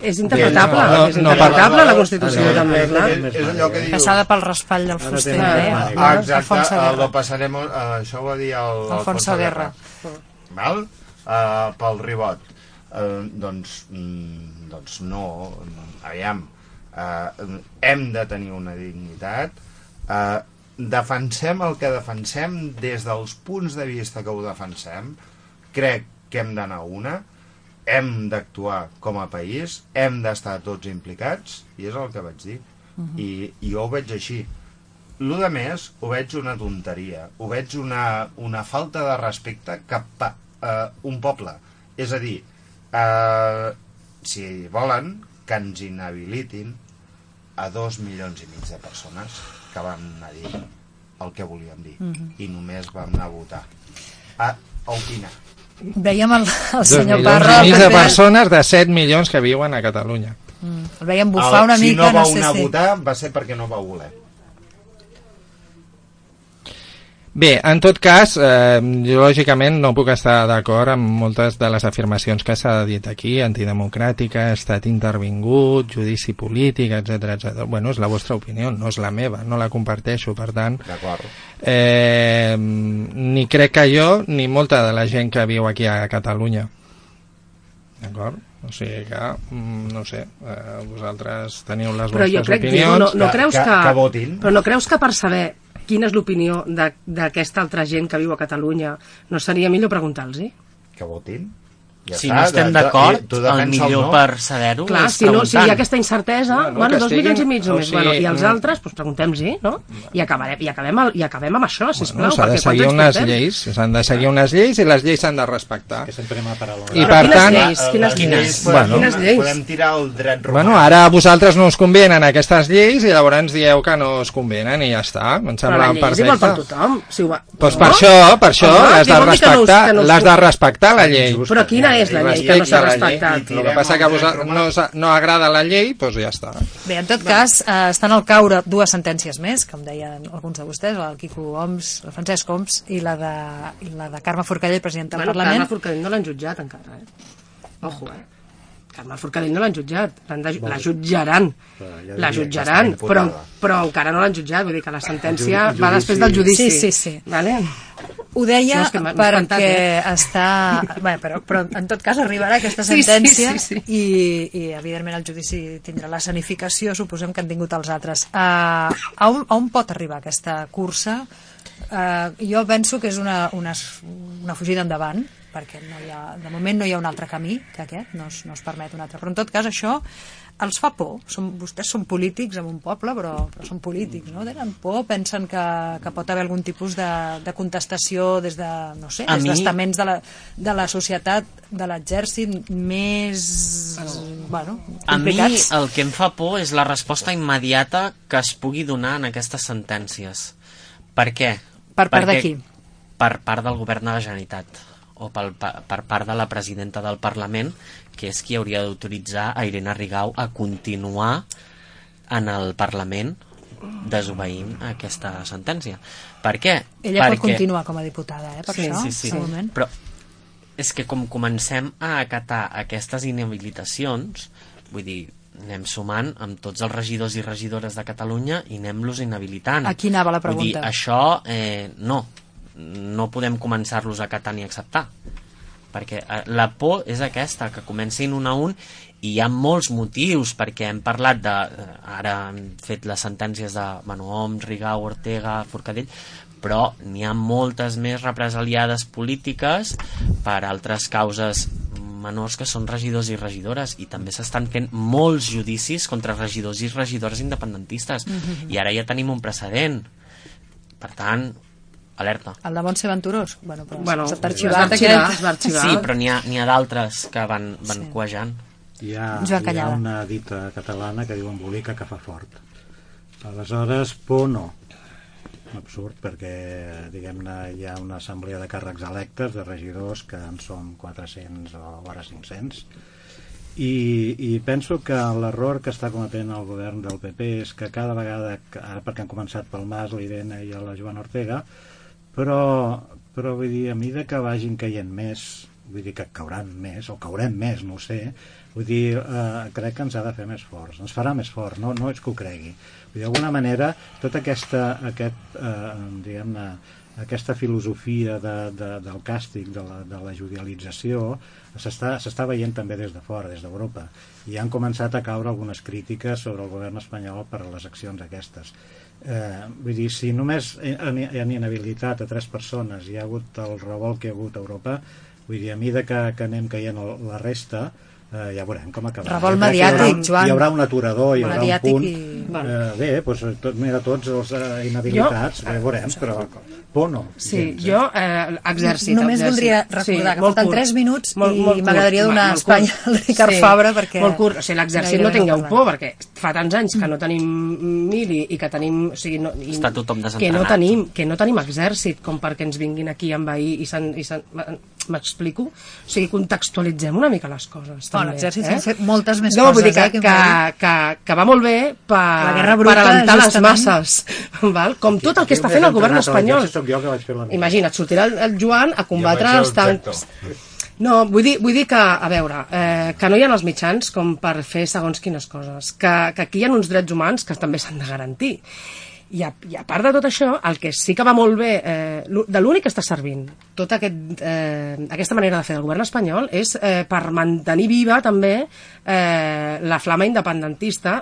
És interpretable, No, no, és no, interpretable per- la Constitució és- també, és- clar. és, és allò que dius Passada pel raspall del fuster. Eh? Ah, exacte, uh, lo passarem, uh, això ho va dir el, Alfonso Guerra. Val? Uh, pel ribot. Uh, doncs, mm, doncs no, aviam, uh, hem de tenir una dignitat, uh, defensem el que defensem des dels punts de vista que ho defensem, crec que hem d'anar una, hem d'actuar com a país, hem d'estar tots implicats, i és el que vaig dir. Mhm. I, i jo ho veig així. Lo de més ho veig una tonteria, ho veig una, una falta de respecte cap a uh, un poble. És a dir, uh, si volen que ens inhabilitin a dos milions i mig de persones que van anar a dir el que volíem dir. Mhm. i només vam anar a votar. A, a opinar. Veiem el, el senyor milions Parra... el de persones de 7 milions que viuen a Catalunya. Mm, el veiem bufar una si mica, no no, vau sé anar si... a votar va ser perquè no vau voler Bé, en tot cas, eh, jo lògicament no puc estar d'acord amb moltes de les afirmacions que s'ha dit aquí, antidemocràtica, estat intervingut, judici polític, etc etc. Bueno, és la vostra opinió, no és la meva, no la comparteixo, per tant, d'acord eh, ni crec que jo ni molta de la gent que viu aquí a Catalunya. D'acord? O sigui que, mm, no sé, eh, vosaltres teniu les Però jo vostres crec, Diego, opinions. no, no creus que, que- que votin. Però no creus que per saber quina és l'opinió d'aquesta altra gent que viu a Catalunya no seria millor preguntar-los? que votin ja Si està, no estem d'acord, el millor no. per saber-ho Clar, és si, no, si hi ha preguntant. aquesta incertesa, Bueno, bueno, dos estiguin- milions i mig o només, sigui, bueno, i els altres, doncs preguntem-los, no? I acabarem, i, acabem el, I acabem amb això, sisplau, Bueno, s'ha de seguir unes portem? lleis, s'han de seguir unes lleis i les lleis s'han de respectar. Que sempre m'ha parat I Però per quines tant, lleis? Eh, Quines lleis? Bueno. Quines lleis? podem tirar el dret romà Bueno, ara a vosaltres no us convenen aquestes lleis i llavors dieu que no us convenen i ja està, em Però sembla la llei és igual per perfecte. tothom. Si ho va... Doncs no? per això, per això, l'has de respectar, l'has de respectar la llei. Però quina és la llei que no s'ha respectat? El que passa que a vosaltres no, no agrada la llei, doncs ja està. Bé, en tot cas, eh, estan al caure dues sentències més, com deien alguns de vostès, la del Quico Homs, el Francesc Homs, i la de, i la de Carme Forcadell, president del Bueno, Parlament. Carme Forcadell no l'han jutjat encara, eh? Ojo, eh? Carme Forcadell no l'han jutjat, de, la jutjaran, Però ja la que jutjaran, però, però encara no l'han jutjat, vull dir que la sentència El ju- va després del judici. Sí, sí, sí. Vale? Ho deia No, perquè espantat, eh? està... [laughs] Bé, però, però en tot cas arribarà aquesta Sí, sí, sentència sí, sí. I, i evidentment el judici tindrà la sanificació, suposem que han tingut els altres. Uh, a, on, a on pot arribar aquesta cursa? Uh, jo penso que és una, una, una fugida endavant, perquè no hi ha, de moment no hi ha un altre camí que aquest, no es, no es permet un altre. Però en tot cas això els fa por. Són, vostès són polítics en un poble, però, però són polítics, no? Tenen por, pensen que, que pot haver algun tipus de, de contestació des de, no sé, A des mi- d'estaments de, la, de la societat, de l'exèrcit més, bueno, A mi el que em fa por és la resposta immediata que es pugui donar en aquestes sentències. Per què? Per part de qui? Per part del govern de la Generalitat o pel, per, part de la presidenta del Parlament, que és qui hauria d'autoritzar a Irene Rigau a continuar en el Parlament desobeint aquesta sentència. Per què? Ella Perquè... pot continuar com a diputada, eh, per sí, això, sí, sí. de moment. Però és que com comencem a acatar aquestes inhabilitacions, vull dir, anem sumant amb tots els regidors i regidores de Catalunya i anem-los inhabilitant. Aquí anava la Vull dir, pregunta. això, eh, no, no podem començar-los a acatar ni a acceptar. Perquè eh, la por és aquesta, que comencin un a un i hi ha molts motius perquè hem parlat de... eh, Ara hem fet les sentències de bueno, Oms, Rigau, Ortega, Forcadell, però n'hi ha moltes més represaliades polítiques per altres causes menors que són regidors i regidores i també s'estan fent molts judicis contra regidors i regidores independentistes Mhm. i ara ja tenim un precedent per tant, alerta El de Montse Venturós? Bueno, però Bueno, s'ha es va arxivat arxivar, aquest. es va arxivar. sí, però n'hi ha, ha d'altres que van, van Sí. cuejant Hi ha, Joan hi ha una dita catalana que diu embolica que fa fort. Aleshores, por no. Absurd, perquè diguem-ne hi ha una assemblea de càrrecs electes, de regidors, que en som 400 o vora 500, i, i penso que l'error que està cometent el govern del PP és que cada vegada, que- ara perquè han començat pel Mas, l'Irene i la Joana Ortega, però, però vull dir, a mesura que vagin caient més, vull dir que cauran més, o caurem més, no ho sé, vull dir, eh, crec que ens ha de fer més forts, ens farà més forts, no, no és que ho cregui. Vull dir, D'alguna manera, tota aquesta, aquest, eh, diguem-ne, aquesta filosofia de, de, del càstig, de la, de la judicialització, s'està s'està veient també des de fora, des d'Europa. I han començat a caure algunes crítiques sobre el govern espanyol per a les accions aquestes. Eh, vull dir, si només han inhabilitat a tres persones hi ha hagut el revolt que hi ha hagut a Europa, vull dir, a mida que, que anem caient la resta, eh, ja veurem com acabarà. Revolt Jo crec que hi haurà mediàtic, un- Joan. Hi haurà un aturador, hi haurà un Mediàtic punt. i- Eh, bé, doncs, tot, mira, tots els eh, inhabilitats, bé, veurem, però por no. Sí, gens, jo, eh, exèrcit. Només exèrcit. voldria recordar que molt falten curt. tres minuts Molt- i molt m'agradaria donar molt Espanya al Ricard Fabra perquè Molt curt, o sigui, l'exèrcit no tingueu por, perquè fa tants anys que no tenim mili i que tenim... O sigui, no, i, Està tothom que no, desentrenat. tenim, que no tenim exèrcit com perquè ens vinguin aquí a envair i s'han... M'explico? O sigui, contextualitzem una mica les coses. També, l'exèrcit eh? fet moltes més no, coses, vull dir que, eh, que que, que, que va molt bé per, La per alentar les masses, [laughs] val? com tot el que està fent el govern espanyol. l'exèrcit Soc jo que vaig fer la meva. Imagina't, sortirà el, Joan a combatre els tancs. No, vull dir, vull dir que, a veure, eh, que no hi ha els mitjans com per fer segons quines coses, que, que aquí hi ha uns drets humans que també s'han de garantir. I a, I a part de tot això, el que sí que va molt bé, eh, de l'únic que està servint tota aquest, eh, aquesta manera de fer del govern espanyol és eh, per mantenir viva també eh, la flama independentista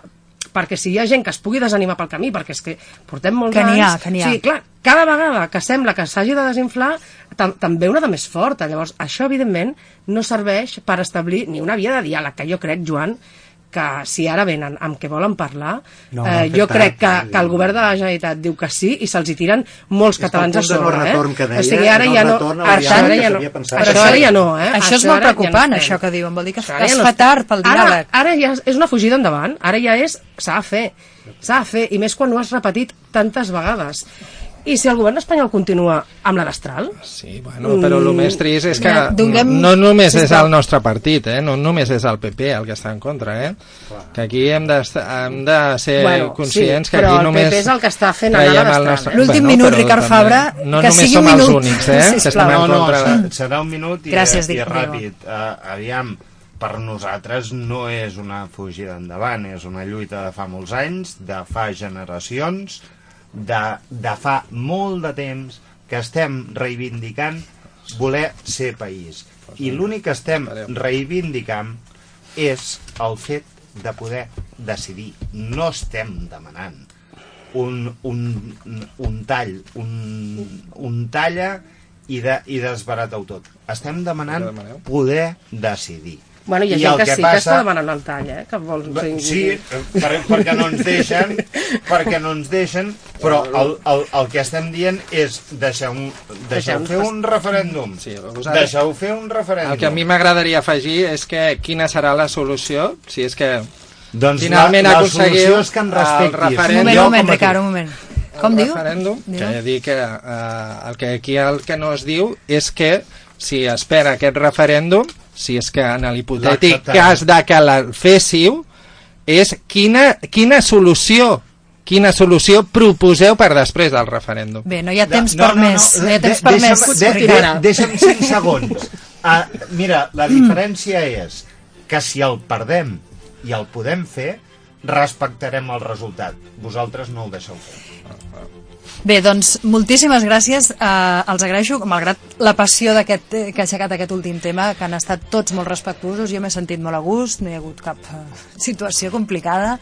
perquè si hi ha gent que es pugui desanimar pel camí, perquè és que portem molts Que n'hi ha, anys... que n'hi ha. Sí, clar, cada vegada que sembla que s'hagi de desinflar, tam també una de més forta. Llavors, això, evidentment, no serveix per establir ni una via de diàleg, que jo crec, Joan, que si ara venen amb què volen parlar, No, no eh, jo crec que, tard, que el govern de la Generalitat diu que sí i se'ls hi tiren molts catalans a punt de no sobre. retorn eh? que deia, o sigui, ara el ja no... Això ara que ja no, s'havia pensat. això ara ja no, eh? Això és molt ara ja no preocupant, això que diuen. Vol dir que Això es ja no fa tard pel diàleg. Ara, ara ja és una fugida endavant, ara ja és... s'ha de fer, s'ha de fer, i més quan ho has repetit tantes vegades. I si el govern espanyol continua amb la destral? Sí, bueno, però el més trist és que Ja, donem- no només és el nostre partit, eh? no només és el PP el que està en contra, eh? que aquí hem de, hem de ser Bueno, conscients sí, que però aquí el només PP és el que està fent anar la el destral. nostre- L'últim minut, però Ricard també Fabra, no que només sigui som un els minut, únics, eh? [laughs] que sisplau. estem en No, no, contra de... serà un minut i, Gràcies, i ràpid. Uh, aviam, per nosaltres no és una fugida endavant, és una lluita de fa molts anys, de fa generacions, de, de fa molt de temps que estem reivindicant voler ser país. I l'únic que estem reivindicant és el fet de poder decidir. No estem demanant un, un, un tall, un, un talla i, de, i desbarata-ho tot. Estem demanant poder decidir. Bueno, hi ha I gent que, que sí que passa- està demanant el tall, eh? Que vol, Sí, per, perquè no ens deixen, [laughs] perquè no ens deixen, però el, el, el que estem dient és deixeu, deixeu fer un referèndum. Sí, vosaltres- Deixeu fer un referèndum. El que a mi m'agradaria afegir és que quina serà la solució, si és que doncs finalment la, la aconseguiu solució és que en el respectis. Un referèndum- moment, un moment. Ricard, un moment. Com el diu? referèndum, Diu? que dir que eh, el que aquí el que no es diu és que si espera aquest referèndum, si és que en l'hipotètic cas de que la féssiu, és quina, quina solució quina solució proposeu per després del referèndum. Bé, no hi ha temps per més. No, hi ha temps per deixa'm, més. De, de, Ricard. deixa'm 5 segons. Uh, mira, la diferència és que si el perdem i el podem fer, respectarem el resultat. Vosaltres no el deixeu fer. Bé, doncs, moltíssimes gràcies. Eh, els agraeixo, malgrat la passió d'aquest que ha aixecat aquest últim tema, que han estat tots molt respectuosos. Jo m'he sentit molt a gust, no hi ha hagut cap eh, situació complicada.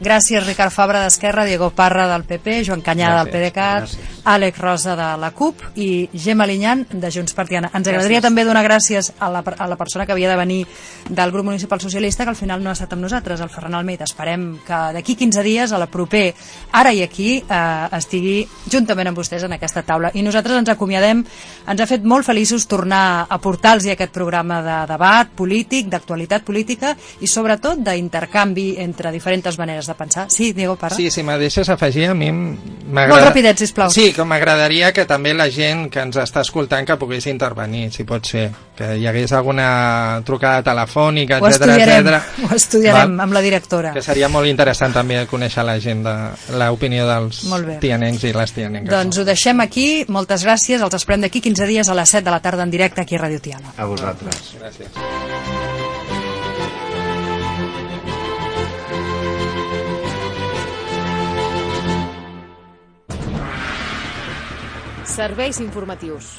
Gràcies, Ricard Fabra d'Esquerra, Diego Parra del PP, Joan Canyada del Gràcies, PDeCAT, gràcies. Àlex Rosa de la CUP i Gemma Linyan de Junts per Tiana. Ens agradaria Gràcies. també donar gràcies a la, a la persona que havia de venir del grup municipal socialista, que al final no ha estat amb nosaltres, el Ferran Almeida. Esperem que d'aquí 15 dies, a la proper Ara i Aquí, eh, estigui juntament amb vostès en aquesta taula. I nosaltres ens acomiadem. Ens ha fet molt feliços tornar a portar-los aquest programa de debat polític, d'actualitat política i sobretot d'intercanvi entre diferents maneres de pensar. Sí, Diego Parra? Sí, si me deixes afegir, a mi m- Molt m'agrada... rapidet, sisplau. Sí, que m'agradaria que també la gent que ens està escoltant que pogués intervenir, si pot ser. Que hi hagués alguna trucada telefònica, Ho etc estudiarem, etc. ho estudiarem amb la directora. Que seria molt interessant també conèixer la gent de l'opinió dels tianencs i les tianenques. Doncs ho deixem aquí. Moltes gràcies. Els esperem d'aquí 15 dies a les 7 de la tarda en directe aquí a Radio Tiana. A vosaltres. Gràcies. Serveis informatius.